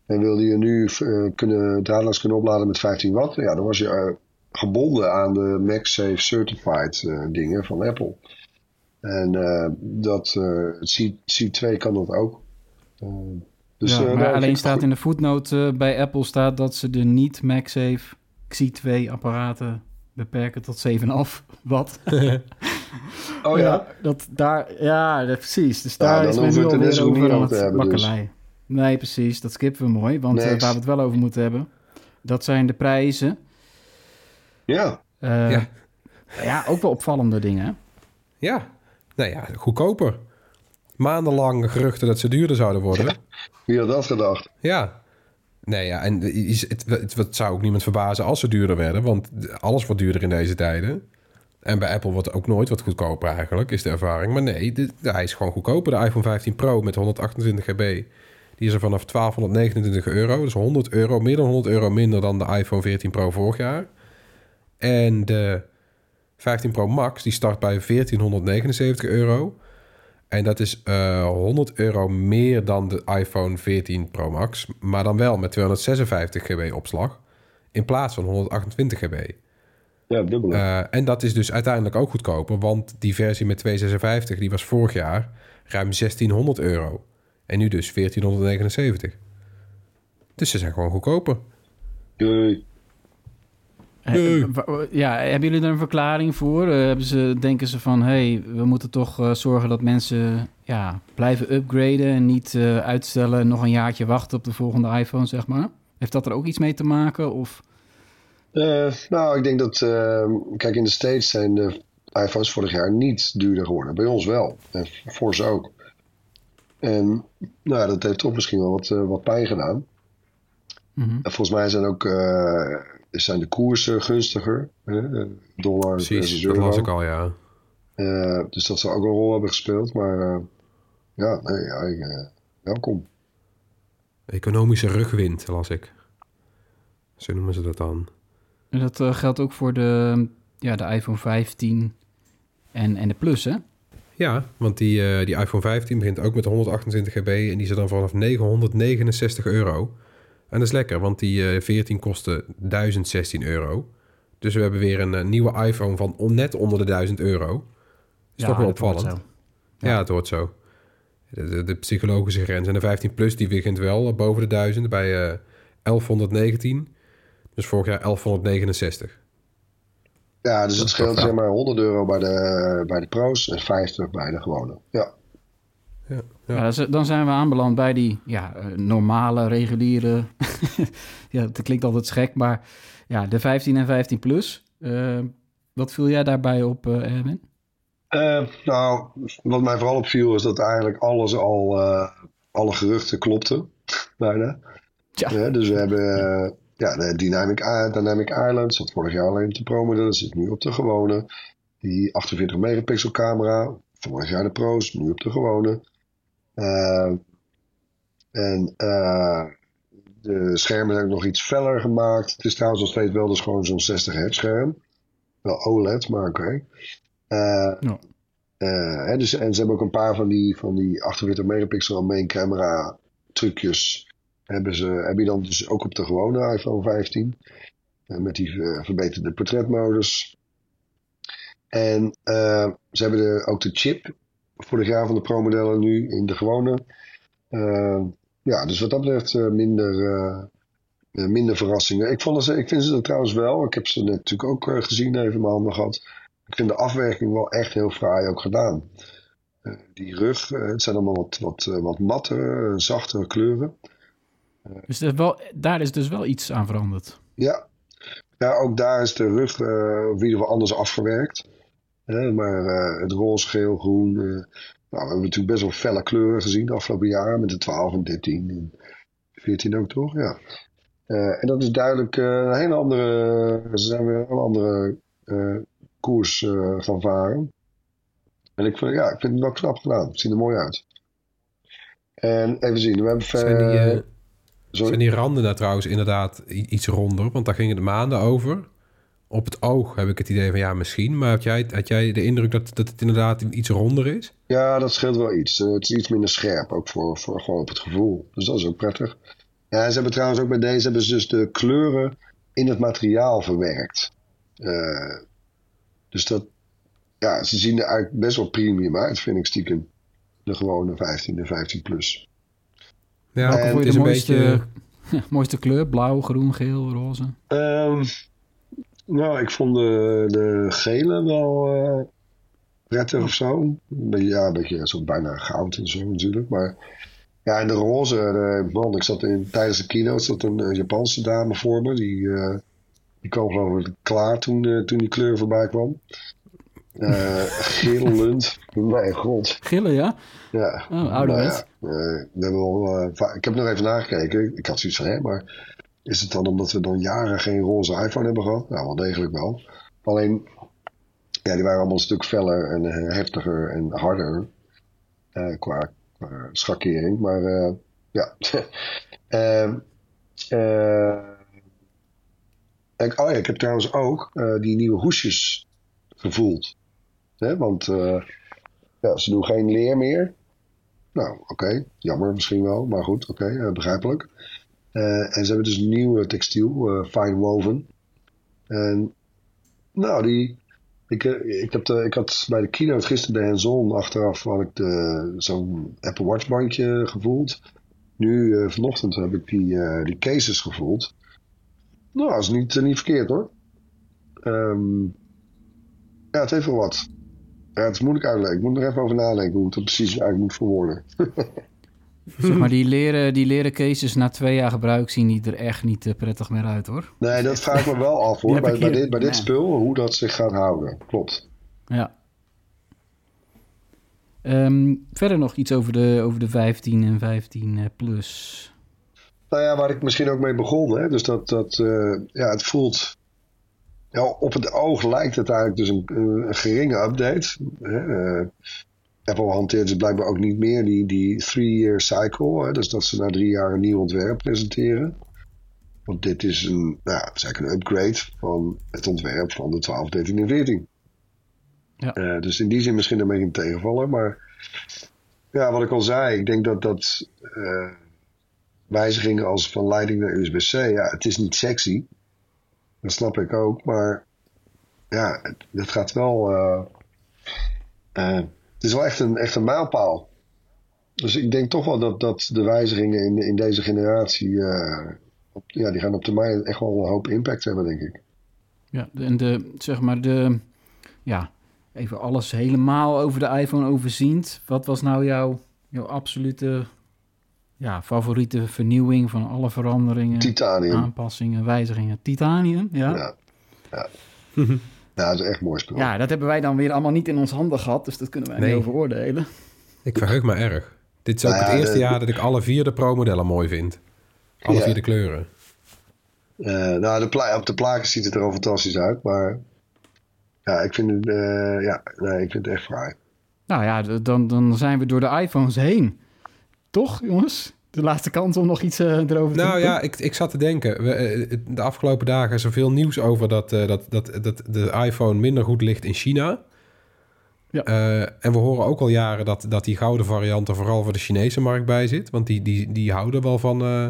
en wilde je nu eh, kunnen, draadloos kunnen opladen met 15 watt, ja, dan was je eh, gebonden aan de MagSafe Certified eh, dingen van Apple. En eh, dat, eh, het C, C2 kan dat ook. Dus, ja, eh, maar nou, alleen staat in de voetnoot eh, bij Apple staat dat ze de niet MagSafe XI 2 apparaten beperken tot 7,5 watt. goed. Oh ja? dat daar, ja, dat- precies. Dus Ja, daar dan is men nu er alweer over aan het hebben, dus. bakkelei. Nee, precies. Dat skippen we mooi. Want waar we het wel over moeten hebben, dat zijn de prijzen. Ja. Eh, Ja. ja. ook wel opvallende dingen. hè? Ja, nou ja, goedkoper. Maandenlang geruchten dat ze duurder zouden worden. Wie had dat gedacht? Ja. Nee, ja, en het, het, het zou ook niemand verbazen als ze duurder werden, want alles wordt duurder in deze tijden. En bij Apple wordt ook nooit wat goedkoper eigenlijk, is de ervaring. Maar nee, de- hij is gewoon goedkoper. De iPhone 15 Pro met 128 GB, die is er vanaf 1229 euro. Dus 100 euro, meer dan 100 euro minder dan de iPhone 14 Pro vorig jaar. En de 15 Pro Max, die start bij 1479 euro. En dat is eh 100 euro meer dan de iPhone 14 Pro Max. Maar dan wel met 256 GB opslag. In plaats van 128 GB. Ja, dubbel. Eh, en dat is dus uiteindelijk ook goedkoper. Want die versie met 256 die was vorig jaar ruim 1600 euro. En nu dus 1479. Dus ze zijn gewoon goedkoper. Doei. Eh, Nee. wa- Ja, hebben jullie er een verklaring voor? Eh, hebben ze, denken ze van, hé, hey, we moeten toch eh, zorgen dat mensen ja, blijven upgraden en niet eh, uitstellen en nog een jaartje wachten op de volgende iPhone, zeg maar? Heeft dat er ook iets mee te maken? Of Eh, nou, ik denk dat, eh, kijk, in de States zijn de iPhones vorig jaar niet duurder geworden. Bij ons wel. En voor ze ook. En nou, dat heeft toch misschien wel wat, eh, wat pijn gedaan. Mhm. En volgens mij zijn ook eh, zijn de koersen gunstiger. Hè? Dollar Precies, versus dat las ik al, ja. Eh, dus dat zou ook een rol hebben gespeeld. Maar eh, ja, nee, ja ik, eh, welkom. Economische rugwind, las ik. Zo noemen ze dat dan. En dat geldt ook voor de, ja, de iPhone 15 en, en de Plus, hè? Ja, want die, eh, die iPhone 15 begint ook met 128 GB en die zit dan vanaf 969 euro. En dat is lekker, want die eh 14 kostte 1016 euro. Dus we hebben weer een eh, nieuwe iPhone van on- net onder de 1000 euro. Is toch wel opvallend. zo. Ja, het hoort zo. De, de, de psychologische grens. En de 15 Plus die begint wel eh, boven de 1000 bij eh 1119. Dus vorig jaar 1169. Ja, dus het scheelt zeg maar 100 euro bij de, bij de pro's en 50 bij de gewone. Ja. Ja, Ja. ja. dan zijn we aanbeland bij die ja, eh, normale, reguliere... ja, het klinkt altijd gek, maar ja, de 15 en 15 plus. Eh, wat viel jij daarbij op, eh Erwin? Eh, nou, wat mij vooral opviel is dat eigenlijk alles al, eh, alle geruchten klopten. Bijna. Ja. Ja, dus we hebben eh, ja, de Dynamic, Dynamic Island, zat vorig jaar alleen op de Pro-model, zit nu op de gewone. Die 48 megapixel camera, vorig jaar de Pro's, nu op de gewone. Eh, en eh, de schermen zijn ook nog iets feller gemaakt. Het is trouwens nog steeds wel dus gewoon zo'n 60 hertz scherm. Wel OLED, maar oké. Eh, Ja. eh, hè, dus, en ze hebben ook een paar van die, van die 48 megapixel main camera trucjes. Hebben, ze, heb je dan dus ook op de gewone iPhone 15. eh, met die verbeterde portretmodus. En ze hebben de, ook de chip vorig jaar van de Pro-modellen nu in de gewone. Eh, ja, dus wat dat betreft eh, minder, eh, eh, minder verrassingen. Ik, vond ze, ik vind ze er trouwens wel. Ik heb ze net natuurlijk ook gezien, even in mijn handen gehad. Ik vind de afwerking wel echt heel fraai ook gedaan. Die rug, het zijn allemaal wat, wat, wat mattere, eh, zachtere kleuren. Dus er wel, daar is dus wel iets aan veranderd. Ja. ja, ook daar is de rug eh op ieder geval anders afgewerkt. Hè, maar eh, het roze, geel, groen. eh, nou, we hebben natuurlijk best wel felle kleuren gezien de afgelopen jaren. Met de 12 en 13 en 14 ook toch? Ja. Eh, en dat is duidelijk een hele andere. Ze zijn weer een andere koers gaan varen. En ik vind, ja, ik vind het wel knap gedaan. Het ziet er mooi uit. En even zien, we hebben Zijn die, zijn die randen daar trouwens inderdaad iets ronder? Want daar gingen de maanden over. Op het oog heb ik het idee van ja, misschien. Maar had jij, had jij de indruk dat, dat het inderdaad iets ronder is? Ja, dat scheelt wel iets. Eh, het is iets minder scherp, ook voor, voor gewoon op het gevoel. Dus dat is ook prettig. Ja, ze hebben trouwens ook bij deze hebben ze dus de kleuren in het materiaal verwerkt. Eh, dus dat, ja, ze zien er eigenlijk best wel premium uit, vind ik stiekem. De gewone 15 en 15 plus. Ja, En het je is de een mooiste, beetje... ja, mooiste kleur? Blauw, groen, geel, roze? Ehm, nou, ik vond de, de gele wel eh, prettig of zo. Ja, een beetje zo bijna goud en zo natuurlijk. Maar ja, en de roze, de, man, ik zat in, tijdens de keynote zat een eh, Japanse dame voor me. Die, eh, die kwam geloof ik klaar toen, eh, toen die kleur voorbij kwam. Eh gillend. Mijn god. Gillen, ja? Ja. Oh, ouderwets. Nou ja, eh, eh, ik heb nog even nagekeken. Ik had zoiets van, hè, maar is het dan omdat we dan jaren geen roze iPhone hebben gehad? Nou, wel degelijk wel. Alleen, ja, die waren allemaal een stuk feller en eh, heftiger en harder eh, qua, qua schakering. Maar eh, ja. Ehm, ik, oh ja, ik heb trouwens ook die nieuwe hoesjes gevoeld. Want ja, ze doen geen leer meer. Nou, oké. Jammer misschien wel. Maar goed, oké. begrijpelijk. Eh, en ze hebben dus een nieuw textiel. eh, fine woven. En nou, die... Ik, eh, ik, heb de, ik had bij de keynote gisteren de hands-on achteraf had ik zo'n Apple Watch bandje gevoeld. Nu, vanochtend heb ik die, die cases gevoeld. Nou, dat is niet, niet verkeerd hoor. Ehm, ja, het heeft wel wat. Het is moeilijk uitleggen. Ik moet er even over nadenken hoe ik dat precies eigenlijk moet verwoorden. Zeg maar, die leren, die leren cases na twee jaar gebruik zien die er echt niet eh, prettig meer uit, hoor. Nee, dat vraag ik me wel af hoor. Bij, bij dit, bij dit Ja. spul, hoe dat zich gaat houden. Klopt. Ja. Ehm, verder nog iets over de, over de 15 en 15 eh, plus. Nou ja, waar ik misschien ook mee begon. Hè? Dus dat, dat eh, ja, het voelt. Ja, op het oog lijkt het eigenlijk dus een, een geringe update. Hè? Eh, Apple hanteert dus blijkbaar ook niet meer die, die three-year cycle. Hè? Dus dat ze na drie jaar een nieuw ontwerp presenteren. Want dit is een, nou, ja, het is eigenlijk een upgrade van het ontwerp van de 12, 13 en 14. Ja. Eh, dus in die zin misschien een beetje een tegenvaller. Maar ja, wat ik al zei, ik denk dat dat eh, wijzigingen als van leiding naar USB-C, ja, het is niet sexy. Dat snap ik ook, maar ja, het, het gaat wel. het is wel echt een, echt een mijlpaal. Dus ik denk toch wel dat, dat de wijzigingen in, in deze generatie, eh, op, ja, die gaan op termijn echt wel een hoop impact hebben, denk ik. Ja, en de, zeg maar, de, ja, even alles helemaal over de iPhone overziend. Wat was nou jouw, jouw absolute, ja, favoriete vernieuwing van alle veranderingen, Titanium. aanpassingen, wijzigingen? Titanium, ja? Ja. Ja. ja, dat is echt mooi spul. Ja, dat hebben wij dan weer allemaal niet in ons handen gehad, dus dat kunnen wij Nee. niet over oordelen. Ik verheug me erg. Dit is ook Nou ja, het eerste de- jaar dat ik alle vier de Pro-modellen mooi vind. Alle Ja. vier de kleuren. Eh, nou, de op de plaken ziet het er al fantastisch uit, maar ja, ik vind het, eh, ja, nee, ik vind het echt fraai. Nou ja, dan, dan zijn we door de iPhones heen. Toch, jongens? De laatste kans om nog iets eh, erover te Nou roepen? ja, ik, ik zat te denken. We, eh, de afgelopen dagen is er veel nieuws over dat, eh, dat, dat, dat de iPhone minder goed ligt in China. Ja. Eh, en we horen ook al jaren dat, dat die gouden variant er vooral voor de Chinese markt bij zit. Want die, die, die houden wel van, eh,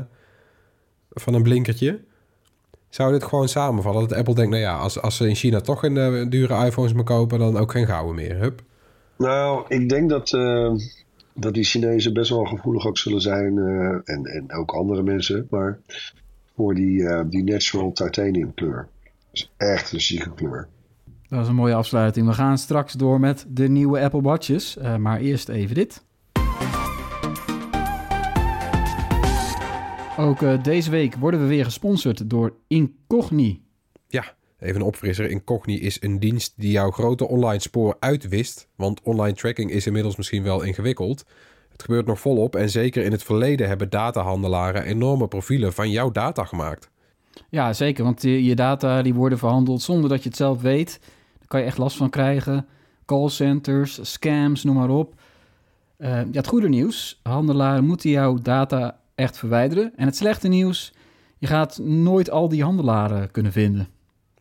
van een blinkertje. Zou dit gewoon samenvallen? Dat Apple denkt, nou ja, als, als ze in China toch een dure iPhones maar kopen, dan ook geen gouden meer. Hup. Nou, ik denk dat, eh, dat die Chinezen best wel gevoelig ook zullen zijn, eh, en, en ook andere mensen, maar voor die, eh, die natural titanium kleur. Is echt een zieke kleur. Dat is een mooie afsluiting. We gaan straks door met de nieuwe Apple Watches. Eh, maar eerst even dit. Ook deze week worden we weer gesponsord door Incogni. Even een opfrisser. Incogni is een dienst die jouw grote online spoor uitwist. Want online tracking is inmiddels misschien wel ingewikkeld. Het gebeurt nog volop en zeker in het verleden hebben datahandelaren enorme profielen van jouw data gemaakt. Ja, zeker. Want je, je data die worden verhandeld zonder dat je het zelf weet. Daar kan je echt last van krijgen. Callcenters, scams, noem maar op. Eh, ja, het goede nieuws. Handelaren moeten jouw data echt verwijderen. En het slechte nieuws. Je gaat nooit al die handelaren kunnen vinden.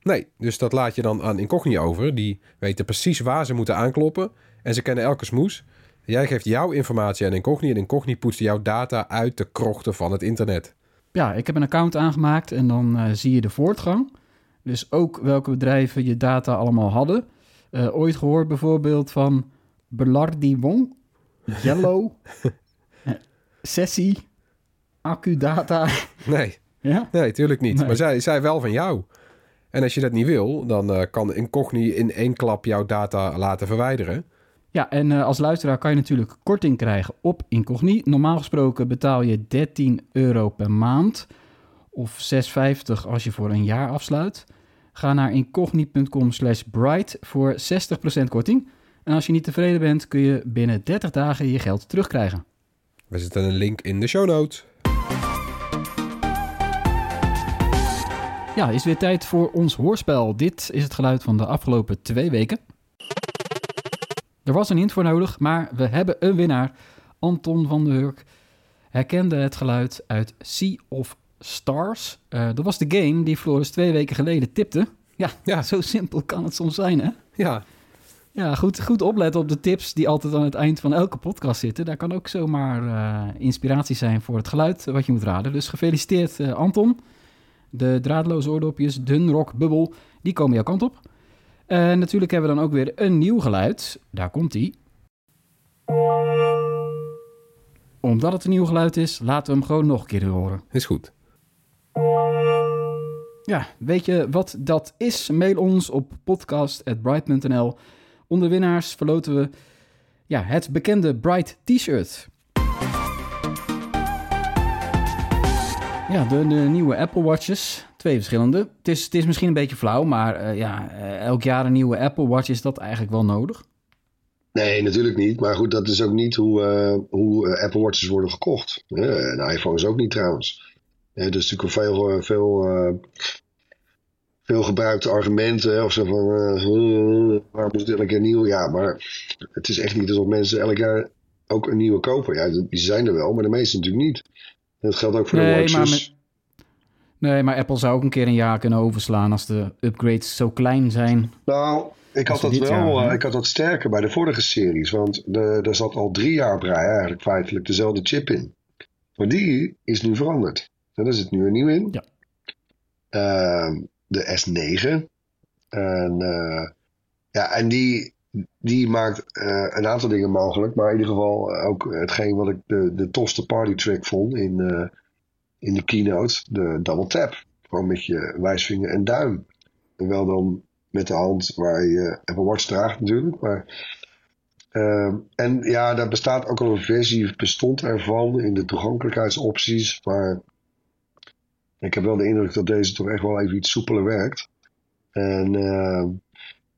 Nee, dus dat laat je dan aan Incogni over. Die weten precies waar ze moeten aankloppen en ze kennen elke smoes. Jij geeft jouw informatie aan Incogni en Incogni poetst jouw data uit de krochten van het internet. Ja, ik heb een account aangemaakt en dan eh, zie je de voortgang. Dus ook welke bedrijven je data allemaal hadden. Eh, ooit gehoord bijvoorbeeld van Belardi Wong, Yellow, eh, Sessie, Accudata. Nee, ja? nee, tuurlijk niet. Nee. Maar zij, zij wel van jou. En als je dat niet wil, dan eh, kan Incogni in één klap jouw data laten verwijderen. Ja, en eh, als luisteraar kan je natuurlijk korting krijgen op Incogni. Normaal gesproken betaal je 13 euro per maand of 6,50 als je voor een jaar afsluit. Ga naar incogni.com slash bright voor 60% korting. En als je niet tevreden bent, kun je binnen 30 dagen je geld terugkrijgen. We zetten een link in de show notes. Ja, is weer tijd voor ons hoorspel. Dit is het geluid van de afgelopen twee weken. Er was een hint voor nodig, maar we hebben een winnaar. Anton van der Hurk herkende het geluid uit Sea of Stars. Eh, dat was de game die Floris twee weken geleden tipte. Ja, Ja. zo simpel kan het soms zijn, hè? Ja, Ja, goed, goed opletten op de tips die altijd aan het eind van elke podcast zitten. Daar kan ook zomaar eh, inspiratie zijn voor het geluid wat je moet raden. Dus gefeliciteerd eh, Anton. De draadloze oordopjes, Dunrock Bubble, die komen jouw kant op. En natuurlijk hebben we dan ook weer een nieuw geluid. Daar komt ie. Omdat het een nieuw geluid is, laten we hem gewoon nog een keer horen. is goed. Ja, weet je wat dat is? Mail ons op podcast.bright.nl. Onder winnaars verloten we ja, het bekende Bright T-shirt. Ja, de, de nieuwe Apple Watches. Twee verschillende. Het is, het is misschien een beetje flauw, maar eh, ja, eh, elk jaar een nieuwe Apple Watch is dat eigenlijk wel nodig. Nee, natuurlijk niet. Maar goed, dat is ook niet hoe, eh, hoe Apple Watches worden gekocht. De iPhone ook niet trouwens. Is natuurlijk veel, veel, veel gebruikte argumenten. Of zo van, waarom is het elke keer nieuw? Ja, maar het is echt niet alsof mensen elk jaar ook een nieuwe kopen. Ja, die zijn er wel, maar de meeste natuurlijk niet. Dat geldt ook voor de Nee, watches. maar met- Nee, maar Apple zou ook een keer een jaar kunnen overslaan als de upgrades zo klein zijn. Nou, ik had dat wel, jaar, eh, ik had dat sterker bij de vorige series. Want de, er zat al drie jaar rij eigenlijk feitelijk dezelfde chip in. Maar die is nu veranderd. En daar zit nu een nieuw in. Ja. Ehm, de S9. En, eh, ja, en die, die maakt eh, een aantal dingen mogelijk. Maar in ieder geval ook hetgeen wat ik de, de tofste party track vond in, eh, in de keynote. De double tap. Gewoon met je wijsvinger en duim. En wel dan met de hand waar je Apple Watch draagt natuurlijk. Maar, en ja, daar bestaat ook al een versie, bestond ervan in de toegankelijkheidsopties. Maar ik heb wel de indruk dat deze toch echt wel even iets soepeler werkt. En,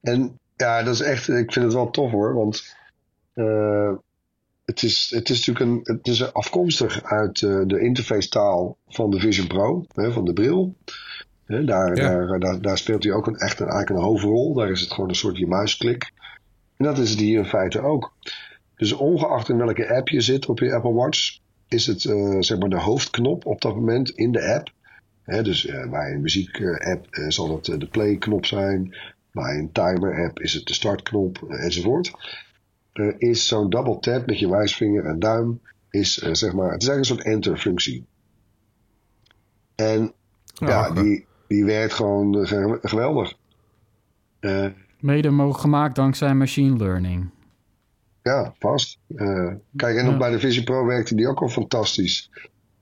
en ja, dat is echt, ik vind het wel tof hoor. Want eh, het, is, het is natuurlijk een, het is afkomstig uit eh, de interface taal van de Vision Pro, hè, van de bril. Hè, daar, Ja. daar, daar, daar speelt hij ook een, echt een, eigenlijk een hoofdrol. Daar is het gewoon een soort je muisklik. En dat is het hier in feite ook. Dus ongeacht in welke app je zit op je Apple Watch, is het eh, zeg maar de hoofdknop op dat moment in de app. Hè, dus bij een muziek-app zal het eh, de play-knop zijn. Bij een timer-app is het de startknop eh, enzovoort. Is zo'n double tap met je wijsvinger en duim, is eh, zeg maar, het is eigenlijk een soort enter-functie. En ja, oké. die, die werkt gewoon eh, ge- geweldig. Eh, Mede mogelijk gemaakt dankzij machine learning. Ja, vast. Eh, kijk, en Ja. ook bij de Vision Pro werkte die ook al fantastisch.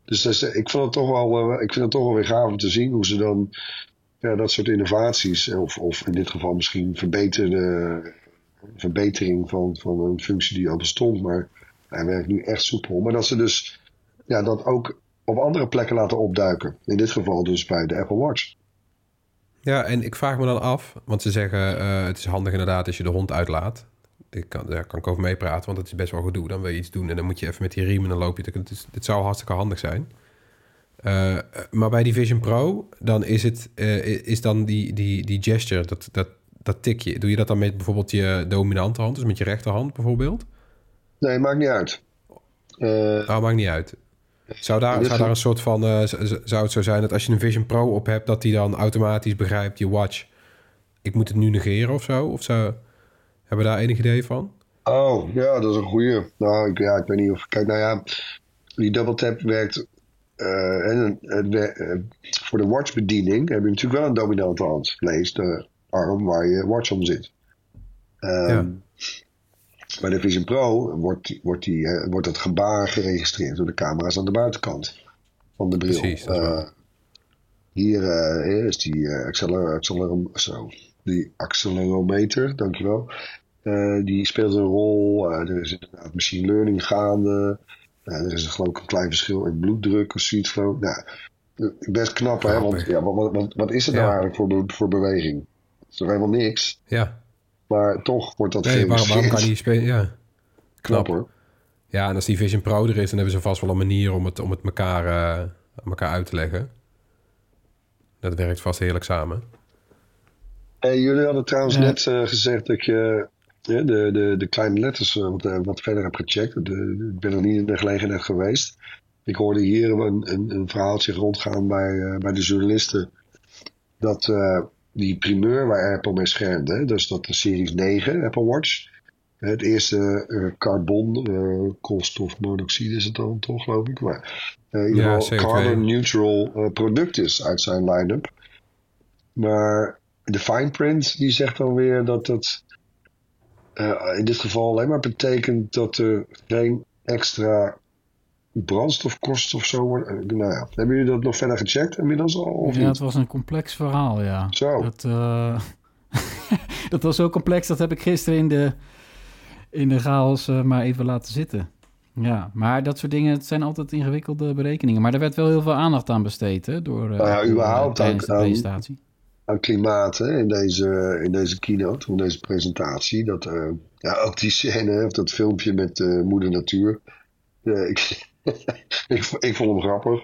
Dus dat is- ik, vond het toch wel, ik vind het toch wel weer gaaf om te zien hoe ze dan ja, dat soort innovaties, of, of in dit geval misschien verbeterde, verbetering van, van een functie die al bestond, maar hij werkt nu echt soepel. Maar dat ze dus ja, dat ook op andere plekken laten opduiken. In dit geval dus bij de Apple Watch. Ja, en ik vraag me dan af, want ze zeggen eh, het is handig inderdaad als je de hond uitlaat. Ik kan, daar kan ik over meepraten, want het is best wel gedoe. Dan wil je iets doen en dan moet je even met die riem en dan loop je. Het dit zou hartstikke handig zijn. Eh, maar bij die Vision Pro, dan is het eh, is dan die, die, die gesture, dat, dat, dat tikje. Doe je dat dan met bijvoorbeeld je dominante hand, dus met je rechterhand bijvoorbeeld? Nee, maakt niet uit. Nou, maakt niet uit. Zou daar, Dit zou daar een soort van... zou het zo zijn dat als je een Vision Pro op hebt... dat die dan automatisch begrijpt, je watch... ik moet het nu negeren of zo? Of zou... Hebben we daar enig idee van? Oh, ja, dat is een goeie. Nou, ik, ja, ik weet niet of... Kijk, nou ja, die double tap werkt... eh, en, wer- eh, voor de watchbediening heb je natuurlijk wel een dominante hand. Lees de arm waar je watch om zit. Ehm, Ja. Bij de Vision Pro wordt, wordt, die, eh, wordt het gebaar geregistreerd door de camera's aan de buitenkant van de bril. Precies, hier is die, eh, acceler, accelerom, zo, die accelerometer, dankjewel. Die speelt een rol. Er is inderdaad machine learning gaande. Eh, er is geloof ik een klein verschil in bloeddruk of zoiets. geloof. Nou, eh, best knap, hè? Want ja, wat, wat, is het nou Ja. eigenlijk voor, voor beweging? Het is toch helemaal niks. Ja. Maar toch wordt dat Nee, waarom, waarom kan die spelen? Ja. Knap hoor. Ja, en als die Vision Pro er is... dan hebben ze vast wel een manier om het, om het elkaar, eh, aan elkaar uit te leggen. Dat werkt vast heerlijk samen. Hey, jullie hadden trouwens Ja. net eh, gezegd dat je eh, de, de, de kleine letters eh, wat, eh, wat verder hebt gecheckt. De- ik ben nog niet in de gelegenheid geweest. Ik hoorde hier een, een, een verhaaltje rondgaan bij, eh, bij de journalisten. Dat die primeur waar Apple mee schermde, dus dat de Series 9 Apple Watch. Het eerste carbon, koolstofmonoxide is het dan toch, geloof ik. Maar eh, in ieder geval CO2. carbon neutral product is uit zijn line-up. Maar de fine print die zegt dan weer dat het eh, in dit geval alleen maar betekent dat er geen extra brandstof kost of zo. wordt. Eh, Nou ja, hebben jullie dat nog verder gecheckt inmiddels al? Of ja, niet? het was een complex verhaal, ja. Zo. Dat, eh, dat was zo complex, dat heb ik gisteren in de, in de chaos maar even laten zitten. Ja, maar dat soort dingen, het zijn altijd ingewikkelde berekeningen. Maar er werd wel heel veel aandacht aan besteed, hè, door Nou ja, überhaupt tijdens de presentatie. aan klimaat hè, in, deze, in deze keynote, in deze presentatie. Dat, eh, ja, ook die scène, of dat filmpje met eh, Moeder Natuur. Eh, ik, ik, ik vond hem grappig.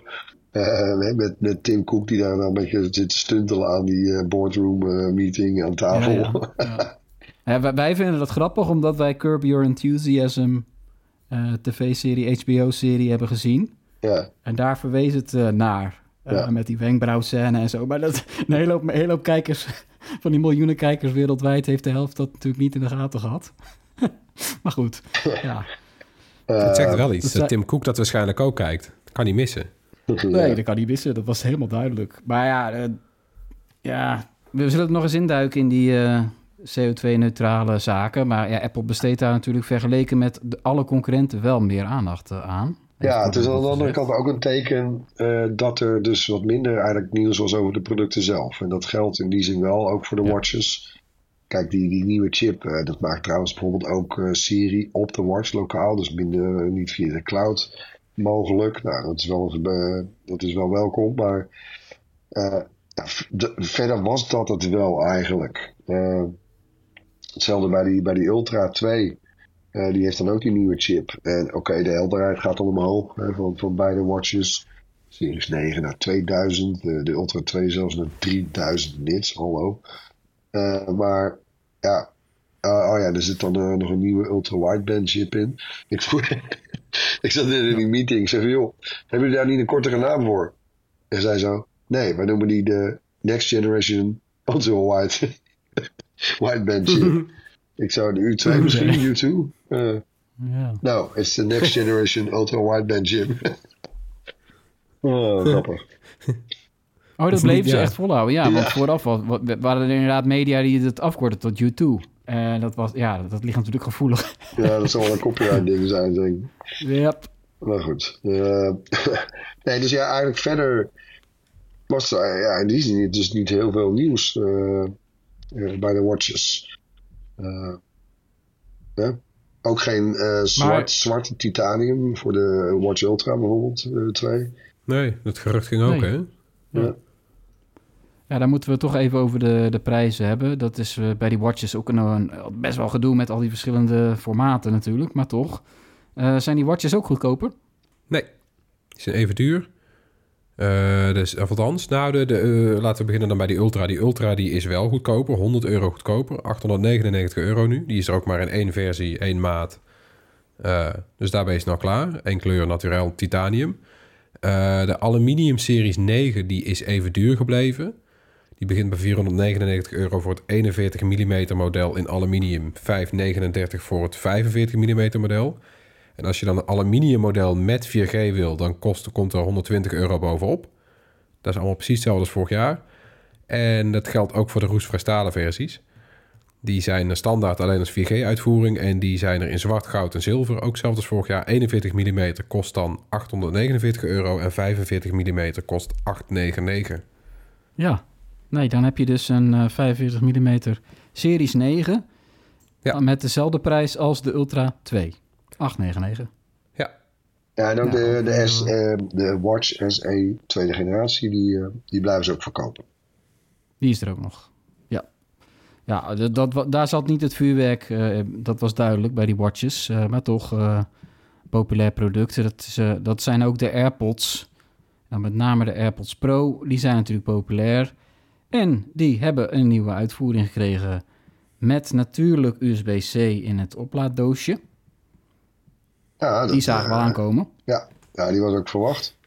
Met, met Tim Cook die daar nou een beetje zit te stuntelen aan die boardroom meeting aan tafel. Ja, ja, wij, vinden dat grappig omdat wij Curb Your Enthusiasm tv-serie, HBO-serie hebben gezien. ja. En daar verwees het naar. Eh, Ja. Met die wenkbrauwscène en zo. Maar dat, een hele hoop, een hele hoop kijkers van die miljoenen kijkers wereldwijd heeft de helft dat natuurlijk niet in de gaten gehad. maar goed, ja. Het zegt wel dat iets. zei- Dat Tim Cook dat waarschijnlijk ook kijkt. Dat kan niet missen. Nee, dat kan niet missen. Dat was helemaal duidelijk. Maar ja, eh, ja we zullen het nog eens induiken in die eh, CO2-neutrale zaken. Maar ja, Apple besteedt daar natuurlijk vergeleken met de, alle concurrenten wel meer aandacht eh, aan. Ja, het is aan de andere kant ook een teken eh, dat er dus wat minder eigenlijk nieuws was over de producten zelf. En dat geldt in die zin wel ook voor de Ja. watches. Kijk, die, die nieuwe chip, eh, dat maakt trouwens bijvoorbeeld ook eh, Siri op de watch lokaal. Dus minder, niet via de cloud mogelijk. Nou, dat is wel, dat is wel welkom. Maar de- verder was dat het wel eigenlijk. Hetzelfde bij die, bij die Ultra 2. Eh, die heeft dan ook die nieuwe chip. En oké, de helderheid gaat dan omhoog hè, van, van beide watches. Series 9 naar 2000, de, de Ultra 2 zelfs naar 3000 nits, hallo. Eh, maar ja, eh, oh ja, er zit dan nog een nieuwe ultra wideband chip in. Ik, ik zat net in die meeting, ik zeg joh, hebben jullie daar niet een kortere naam voor? En zij zo, nee, wij noemen die de Next Generation Ultra Wide Wideband chip. ik zou de U2 misschien, U2? Eh, Ja. no, it's the next generation ultra wideband chip. oh, grappig. Oh, dat bleven ze ja. echt volhouden. Ja, want Ja. vooraf was, wa- waren er inderdaad media die het afkorten tot U2. En dat was, ja, dat ligt natuurlijk gevoelig. Ja, dat zal wel een copyright ding zijn, denk ik. Yep. Maar goed. Eh, nee, dus ja, eigenlijk verder was er ja, in die zin dus niet heel veel nieuws eh, eh, bij de watches. Eh, ja. Ook geen eh, zwart, Maar- zwarte titanium voor de Watch Ultra bijvoorbeeld, eh, twee. Nee, dat gerucht ging ook, Nee. hè? Ja, daar moeten we toch even over de, de prijzen hebben. Dat is eh, bij die watches ook een, een- best wel gedoe met al die verschillende formaten natuurlijk. Maar toch, Eh, zijn die watches ook goedkoper? Nee, die zijn even duur. Eh, dus, of althans, nou, de, de, eh, laten we beginnen dan bij die Ultra. Die Ultra die is wel goedkoper, 100 euro goedkoper. 899 euro nu. Die is er ook maar in één versie, één maat. Eh, dus daarbij is het nou klaar. Eén kleur naturel titanium. Eh, de Aluminium Series 9 die is even duur gebleven. Die begint bij 499 euro voor het 41 mm model in aluminium. 539 voor het 45 mm model. En als je dan een aluminium model met 4G wil, dan kost, komt er 120 euro bovenop. Dat is allemaal precies hetzelfde als vorig jaar. En dat geldt ook voor de roestvrij stalen versies. Die zijn standaard alleen als 4G-uitvoering. En die zijn er in zwart, goud en zilver. Ook hetzelfde als vorig jaar. 41 mm kost dan 849 euro. En 45 mm kost 899. Ja. Nee, dan heb je dus een eh, 45 mm Series 9. Ja. Met dezelfde prijs als de Ultra 2. 899. Ja, Ja, en ook Ja, de, de, eh, S, eh, de Watch SE tweede generatie, die, eh, die blijven ze ook verkopen. Die is er ook nog. Ja. Ja, dat, dat, daar zat niet het vuurwerk. eh, dat was duidelijk bij die watches. eh, maar toch eh, populair producten. Dat, is, eh, dat zijn ook de AirPods. Nou, met name de AirPods Pro. Die zijn natuurlijk populair. En die hebben een nieuwe uitvoering gekregen. Met natuurlijk USB-C in het oplaaddoosje. Ja, Die zagen we eh, aankomen. Ja, ja, die was ook verwacht.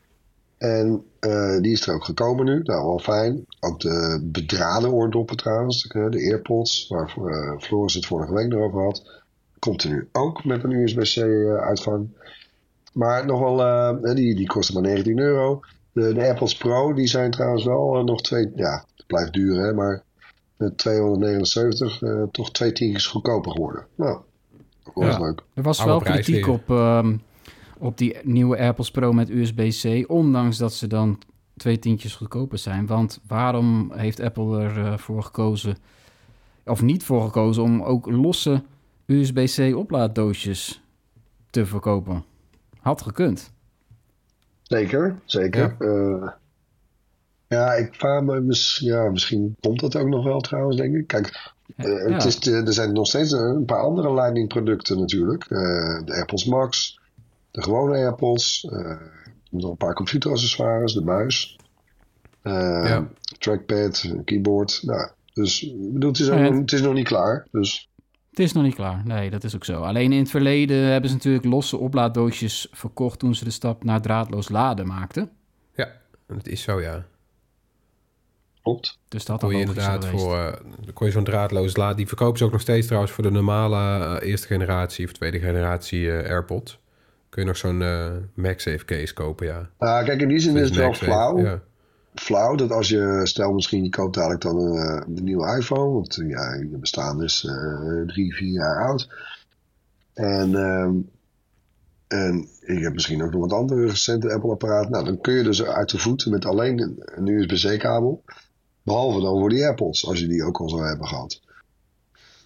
En eh, die is er ook gekomen nu. Nou, wel fijn. Ook de bedraden oordoppen trouwens. eh, De AirPods, waar Floris het vorige week nog over had. Komt er nu ook met een USB-C eh, uitgang. Maar nog wel, die, die kosten maar 19 euro. De, de AirPods Pro, die zijn trouwens wel nog twee, ja, het blijft duur hè, maar met 279 eh, toch twee tientjes goedkoper geworden. Nou, leuk. Er was Oude wel prijs kritiek op, ehm, op die nieuwe AirPods Pro met USB-C, ondanks dat ze dan twee tientjes goedkoper zijn. Want waarom heeft Apple ervoor voor gekozen, of niet voor gekozen, om ook losse USB-C oplaaddoosjes te verkopen? Had gekund. Zeker, zeker. Ja, ja ik vraag me, ja, misschien komt dat ook nog wel trouwens, denk ik. Kijk, eh, Ja. het is de- er zijn nog steeds een paar andere Lightning producten natuurlijk. Eh, de AirPods Max, de gewone AirPods, eh, nog een paar computeraccessoires, de muis, eh, Ja. trackpad, een keyboard. Nou, dus ik bedoel, het, is ook Ja, nog, het- het is nog niet klaar. Dus Het is nog niet klaar. Nee, dat is ook zo. Alleen in het verleden hebben ze natuurlijk losse oplaaddoosjes verkocht toen ze de stap naar draadloos laden maakten. ja, dat is zo, ja. Klopt. Dus dat Kon had je inderdaad geweest. voor, eh, dan kon je zo'n draadloos laad. Die verkopen ze ook nog steeds trouwens voor de normale eh, eerste generatie of tweede generatie eh, AirPods. Kun je nog zo'n eh, MagSafe case kopen, ja. Nou, kijk, in die zin is het wel flauw. Ja. flauw dat als je, stel misschien je koopt eigenlijk dan een, eh, een nieuwe iPhone, want ja, je bestaan is eh, drie, vier jaar oud. En, ehm, en ik heb misschien ook nog wat andere recente Apple-apparaten. Nou, dan kun je dus uit de voeten met alleen een, een USB-C-kabel. Behalve dan voor die AirPods, als je die ook al zou hebben gehad.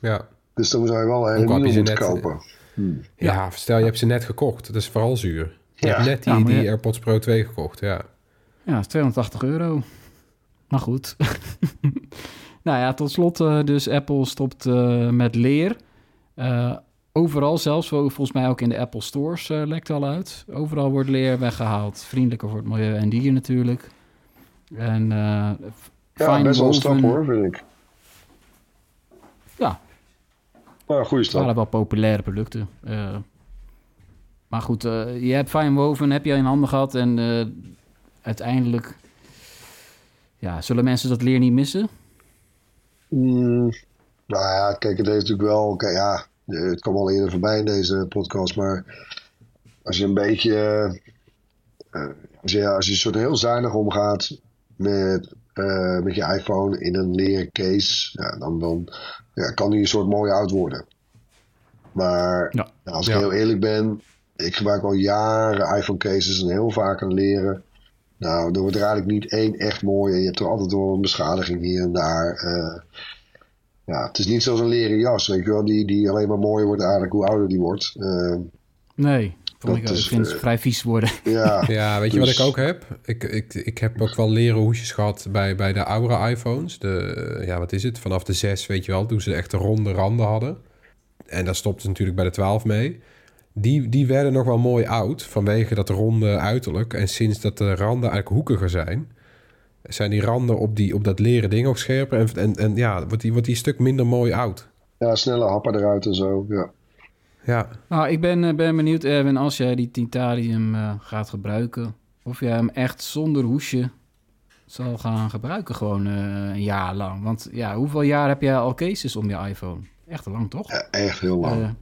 ja. Dus dan zou je wel een nieuwe moeten net- kopen. Hmm. Ja, stel je hebt ze net gekocht. Dat is vooral zuur. Je Ja. hebt net die, Ja, die ja. AirPods Pro 2 gekocht, ja. Ja, 280 euro. Maar goed. nou ja, tot slot eh, dus Apple stopt eh, met leer. Eh, overal, zelfs vol- volgens mij ook in de Apple stores lekt al uit. Overal wordt leer weggehaald. Vriendelijker voor het milieu en dieren natuurlijk. En eh Ja, fine best wel een stap hoor, vind ik. Ja, Maar een goede het waren stap. wel populaire producten. Eh, maar goed, eh, je hebt fine woven, heb je in handen gehad. En eh, uiteindelijk ja, zullen mensen dat leer niet missen. Mm, nou ja, kijk, het heeft natuurlijk wel. Kijk, ja, het kwam al eerder voorbij in deze podcast. Maar als je een beetje. als, je, als je soort heel zuinig omgaat met, eh, met je iPhone in een leren case. Ja, dan, dan ja, kan die een soort mooi oud worden. Maar Ja. ja, als ik heel eerlijk ben. Ik gebruik al jaren iPhone cases en heel vaak een leren. Nou, er wordt er eigenlijk niet één echt mooi. En je hebt er altijd wel een beschadiging hier en daar. eh. ja, het is niet zoals een leren jas, weet je wel. Die, die alleen maar mooier wordt eigenlijk hoe ouder die wordt. Eh, Nee, vond ik, is, vind het eh, vrij vies worden. ja, Ja, weet je Dus- wat ik ook heb? Ik, ik, ik heb ook wel leren hoesjes gehad bij, bij de oudere iPhones. De, ja, wat is het? Vanaf de 6, weet je wel, toen ze echt de ronde randen hadden. En daar stopte ze natuurlijk bij de 12 mee. Die, die werden nog wel mooi oud vanwege dat ronde uiterlijk. En sinds dat de randen eigenlijk hoekiger zijn, zijn die randen op, die, op dat leren ding ook scherper. En, en, en ja, wordt die, wordt die een stuk minder mooi oud. ja, snelle happen eruit en zo. Ja. Ja, Nou, ik ben, eh, ben benieuwd, Erwin, als jij die titanium eh, gaat gebruiken, of jij hem echt zonder hoesje zal gaan gebruiken, gewoon eh, een jaar lang. Want ja, hoeveel jaar heb jij al cases om je iPhone? Echt lang, toch? Ja, echt heel lang.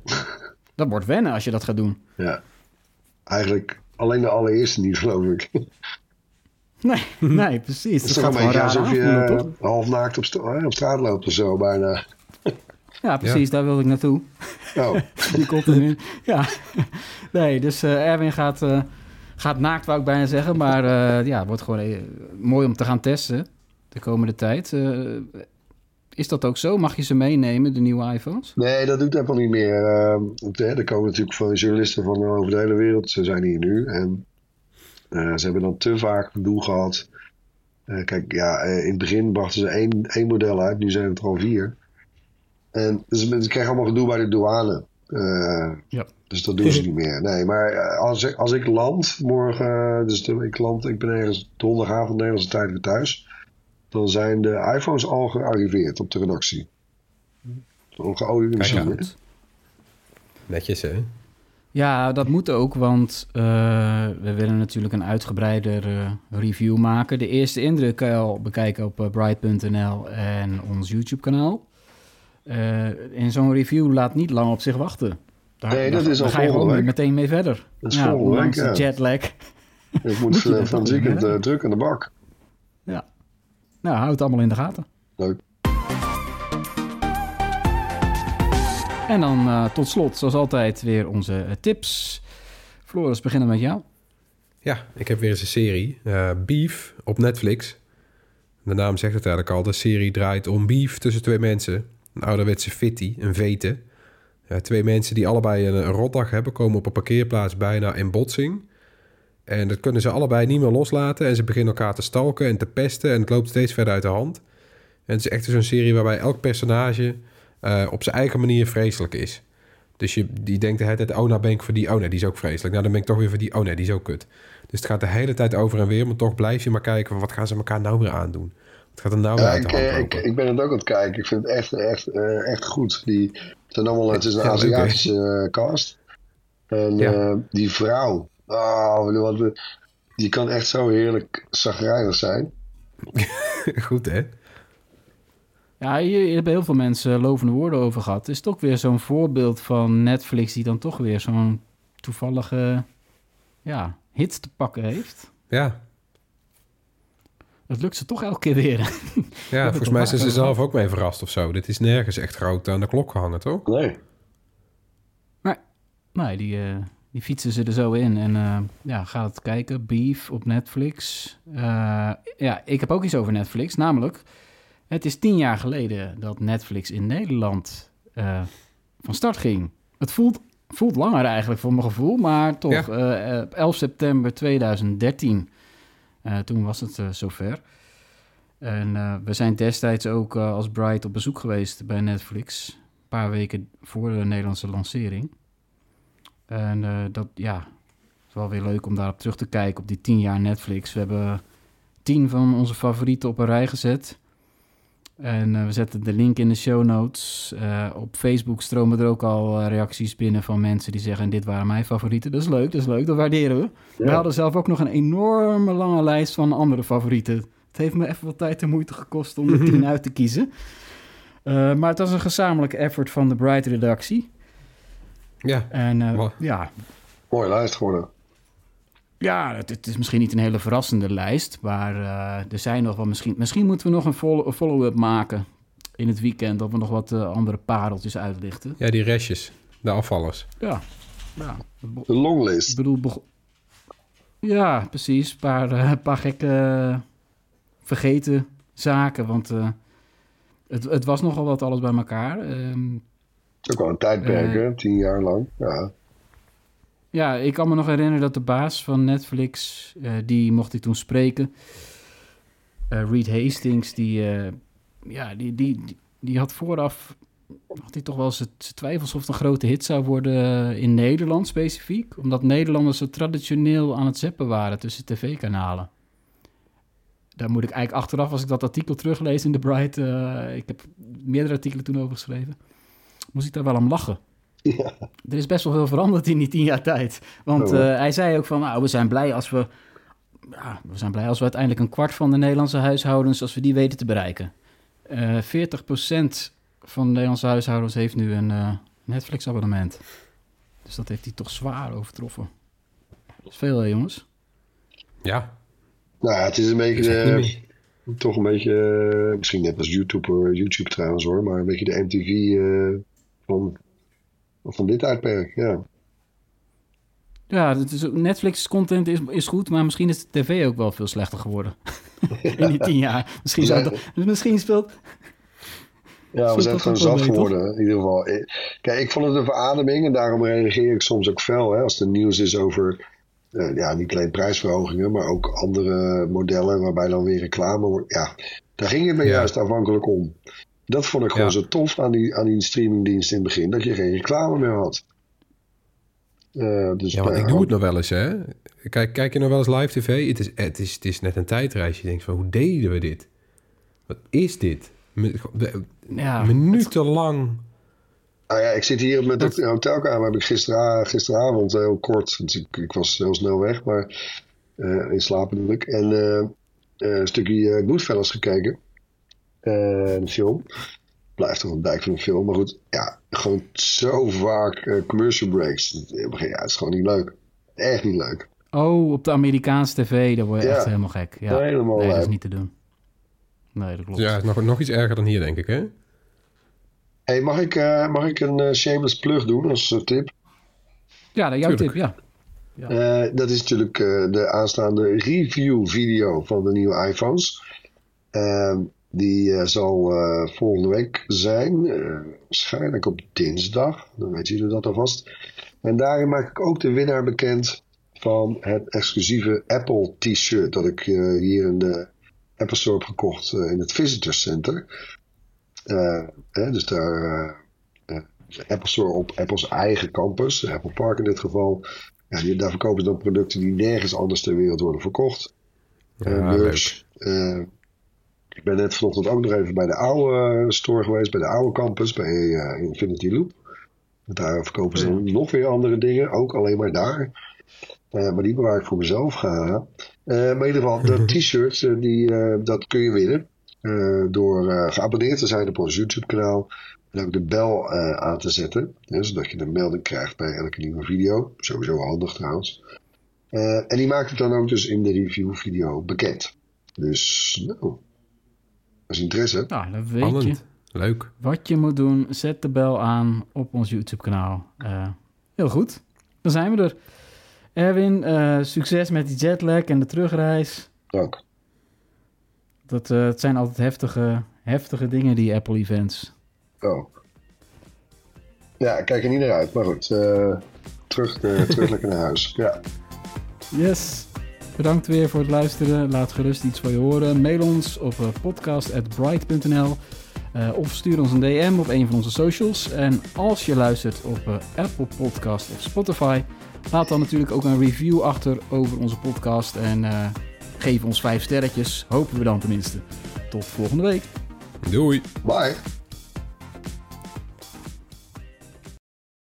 Dat wordt wennen als je dat gaat doen. Ja. Eigenlijk alleen de allereerste niet, geloof ik. Het Nee, nee, precies. is Dat toch een gaat gewoon beetje alsof je half naakt op straat loopt of zo, bijna. Ja, precies, daar wilde ik naartoe. Oh, Die komt er nu. Ja. Nee, dus eh, Erwin gaat, eh, gaat naakt, wou ik bijna zeggen. Maar eh, ja, het wordt gewoon mooi om te gaan testen de komende tijd. Is dat ook zo? Mag je ze meenemen, de nieuwe iPhones? Nee, dat doet Apple niet meer. Eh, hè, er komen natuurlijk van journalisten van over de hele wereld. Ze zijn hier nu. En ze hebben dan te vaak het doel gehad. Eh, kijk, ja, in het begin brachten ze één, één model uit. Nu zijn het er al vier. En dus ze krijgen allemaal gedoe bij de douane. Eh, Ja. Dus dat doen ze niet meer. Nee, maar eh, als ik, als ik land morgen, eh, dus de- ik land, ik ben ergens donderdagavond Nederlandse tijd weer thuis, dan zijn de iPhones al gearriveerd op de redactie. Een geoliede machine. netjes hè. Ja, dat moet ook, want eh, we willen natuurlijk een uitgebreider review maken. De eerste indruk kan je al bekijken op bright.nl en ons YouTube-kanaal. Eh, in zo'n review laat niet lang op zich wachten. Daar, Nee, dat daar- is al daar ga je gewoon week. meteen mee verder. Dat is ja, week, de ja. jetlag. Ik Moet eh, van weekend eh, druk aan de bak. Ja. Nou, houd het allemaal in de gaten. Leuk. En dan eh, tot slot, zoals altijd, weer onze eh, tips. Floris, beginnen met jou. Ja, ik heb weer eens een serie. eh, Beef op Netflix. De naam zegt het eigenlijk al. De serie draait om beef tussen twee mensen. Een ouderwetse fitty, een vete. Ja, twee mensen die allebei een, rotdag hebben... komen op een parkeerplaats bijna in botsing. En dat kunnen ze allebei niet meer loslaten. En ze beginnen elkaar te stalken en te pesten. En het loopt steeds verder uit de hand. En het is echt zo'n serie waarbij elk personage... eh, op zijn eigen manier vreselijk is. Dus je, die denkt de oh, nou ben ik voor die... oh nee, die is ook vreselijk. Nou, dan ben ik toch weer voor die... oh nee, die is ook kut. Dus het gaat de hele tijd over en weer... maar toch blijf je maar kijken... van wat gaan ze elkaar nou weer aandoen? Wat gaat er nou Ja, uit ik, de hand eh, ik, ik ben het ook aan het kijken. Ik vind het echt, echt, eh, echt goed. Die, het, zijn allemaal, het is een? Aziatische eh, cast. En Ja. eh, die vrouw, oh, wat, die kan echt zo heerlijk zagrijnig zijn. Goed, hè? Ja, hier, hier hebben heel veel mensen lovende woorden over gehad. Het is toch weer zo'n voorbeeld van Netflix die dan toch weer zo'n toevallige ja, hit te pakken heeft. Ja, Het lukt ze toch elke keer weer. ja volgens mij zijn ze zelf ook mee verrast of zo. Dit is nergens echt groot aan de klok gehangen, toch? Nee. nee, die, eh, die fietsen ze er zo in. En eh, ja, ga het kijken. Beef op Netflix. Eh, ja, ik heb ook iets over Netflix. Namelijk, het is tien jaar geleden dat Netflix in Nederland eh, van start ging. Het voelt, voelt langer eigenlijk voor mijn gevoel. Maar toch, Ja. eh, eh, 11 september 2013. Eh, toen was het eh, zover. En eh, we zijn destijds ook als Bright op bezoek geweest bij Netflix. Een paar weken voor de Nederlandse lancering. En dat, ja, is wel weer leuk om daarop terug te kijken op die tien jaar Netflix. We hebben tien van onze favorieten op een rij gezet. En eh, we zetten de link in de show notes. Eh, op Facebook stromen er ook al eh, reacties binnen van mensen die zeggen... dit waren mijn favorieten. Dat is leuk, dat is leuk, dat waarderen we. We hadden zelf ook nog een enorme lange lijst van andere favorieten. Het heeft me even wat tijd en moeite gekost om er tien uit te kiezen. Eh, maar het was een gezamenlijke effort van de Bright-redactie. Ja, En eh, Mooi. ja, Mooie lijst geworden. Ja het, het is misschien niet een hele verrassende lijst. Maar eh, er zijn nog wel misschien... Misschien moeten we nog een follow- een follow-up maken in het weekend... dat we nog wat eh, andere pareltjes uitlichten. ja die restjes, de afvallers. Ja, ja. De Ik longlist. bedoel... bego- Ja, precies. Een paar, eh, paar gekke eh, vergeten zaken. Want eh, het, het was nogal wat alles bij elkaar. Ehm, is ook wel een tijdperk, hè? Tien jaar lang. Ja. Ja, ik kan me nog herinneren dat de baas van Netflix, eh, die mocht ik toen spreken. Eh, Reed Hastings, die, eh, ja, die, die, die, had vooraf had hij toch wel zijn twijfels of het een grote hit zou worden in Nederland specifiek. Omdat Nederlanders zo traditioneel aan het zeppen waren tussen tv-kanalen. Daar moet ik eigenlijk achteraf, als ik dat artikel teruglees in The Bright, ik heb meerdere artikelen toen over geschreven, moest ik daar wel om lachen. Er is best wel veel veranderd in die tien jaar tijd. Want Oh. eh, hij zei ook van, nou, we zijn blij als we... Ja, we zijn blij als we uiteindelijk een kwart van de Nederlandse huishoudens... als we die weten te bereiken. Eh 40% van de Nederlandse huishoudens heeft nu een eh, Netflix-abonnement. Dus dat heeft hij toch zwaar overtroffen. Dat is veel, hè, jongens? Ja, Nou ja, het is een beetje, toch een beetje, misschien net als YouTube, YouTube trouwens hoor, maar een beetje de MTV eh, van, van dit tijdperk, ja. Ja, is, Netflix-content is, is goed, maar misschien is de tv ook wel veel slechter geworden. in die tien jaar. Misschien, zou dat, misschien speelt... Ja, we zijn gewoon zat toch? geworden, in ieder geval. Eh, Kijk, ik vond het een verademing en daarom reageer ik soms ook fel hè, als er nieuws is over, eh, ja, niet alleen prijsverhogingen, maar ook andere modellen waarbij dan weer reclame wordt. Ja, daar ging het me Ja. juist afhankelijk om. Dat vond ik gewoon Ja. zo tof aan die, aan die streamingdienst in het begin, dat je geen reclame meer had. Eh, dus, ja nou ik doe het nog wel eens, hè. Kijk, kijk je nog wel eens live tv? Het is, het is, het is net een tijdreis. Je denkt van, hoe deden we dit? Wat is dit? Me- Ja, Minutenlang. Nou ja, ik zit hier met de hotelkamer. Heb ik gistera, gisteravond heel kort. want Ik, ik was heel snel weg, maar eh, in slaap ik. En eh, eh, een stukje eh, Goodfellas gekeken. Eh, een film. Blijft toch een dijk van een film. Maar goed, ja, gewoon zo vaak eh, commercial breaks. Ja, het is gewoon niet leuk. Echt niet leuk. Oh, op de Amerikaanse tv, daar word je Ja. echt helemaal gek. Ja. Helemaal nee, dat is niet te doen. Nee, dat klopt. Ja, het is nog, nog iets erger dan hier, denk ik, hè? Hey, mag, ik, eh, mag ik een shameless plug doen als tip? Ja, dat jouw Tuurlijk. tip, ja. Eh, dat is natuurlijk eh, de aanstaande review video van de nieuwe iPhones. Die eh, zal eh, volgende week zijn. eh, waarschijnlijk op dinsdag. Dan weten jullie dat alvast. En daarin maak ik ook de winnaar bekend van het exclusieve Apple t-shirt. Dat ik hier in de Apple Store heb gekocht in het Visitor Center. Eh, hè, dus daar... Apple Store op Apple's eigen campus. Apple Park in dit geval. Ja, die, daar verkopen ze dan producten die nergens anders ter wereld worden verkocht. Ja, merch. Eh, ik ben net vanochtend ook nog even bij de oude eh, store geweest, bij de oude campus, bij eh, Infinity Loop. Want Daar verkopen ze nog weer andere dingen, ook alleen maar daar. Eh, maar die bewaar ik voor mezelf. Ga. Maar in ieder geval, dat t-shirt, eh, die, eh, dat kun je winnen. door geabonneerd te zijn op ons YouTube-kanaal. En ook de bel aan te zetten, hè, zodat je een melding krijgt bij elke nieuwe video. Sowieso handig trouwens. En die maakt het dan ook dus in de review-video bekend. Dus, nou, als interesse. Nou, dan weet je. Leuk. wat je moet doen. Zet de bel aan op ons YouTube-kanaal. Eh, heel goed. Dan zijn we er. Erwin, eh, succes met die jetlag en de terugreis. Dank. Dat eh, het zijn altijd heftige, heftige dingen, die Apple-events. Oh. Ja, ik kijk er niet naar uit, maar goed. eh, terug, terug lekker naar huis. Ja. Yes. Bedankt weer voor het luisteren. Laat gerust iets van je horen. Mail ons op uh, podcast.bright.nl uh, of stuur ons een DM op een van onze socials. En als je luistert op uh, Apple Podcast of Spotify, laat dan natuurlijk ook een review achter over onze podcast. En uh, geef ons vijf sterretjes. Hopen we dan tenminste. Tot volgende week. Doei. Bye.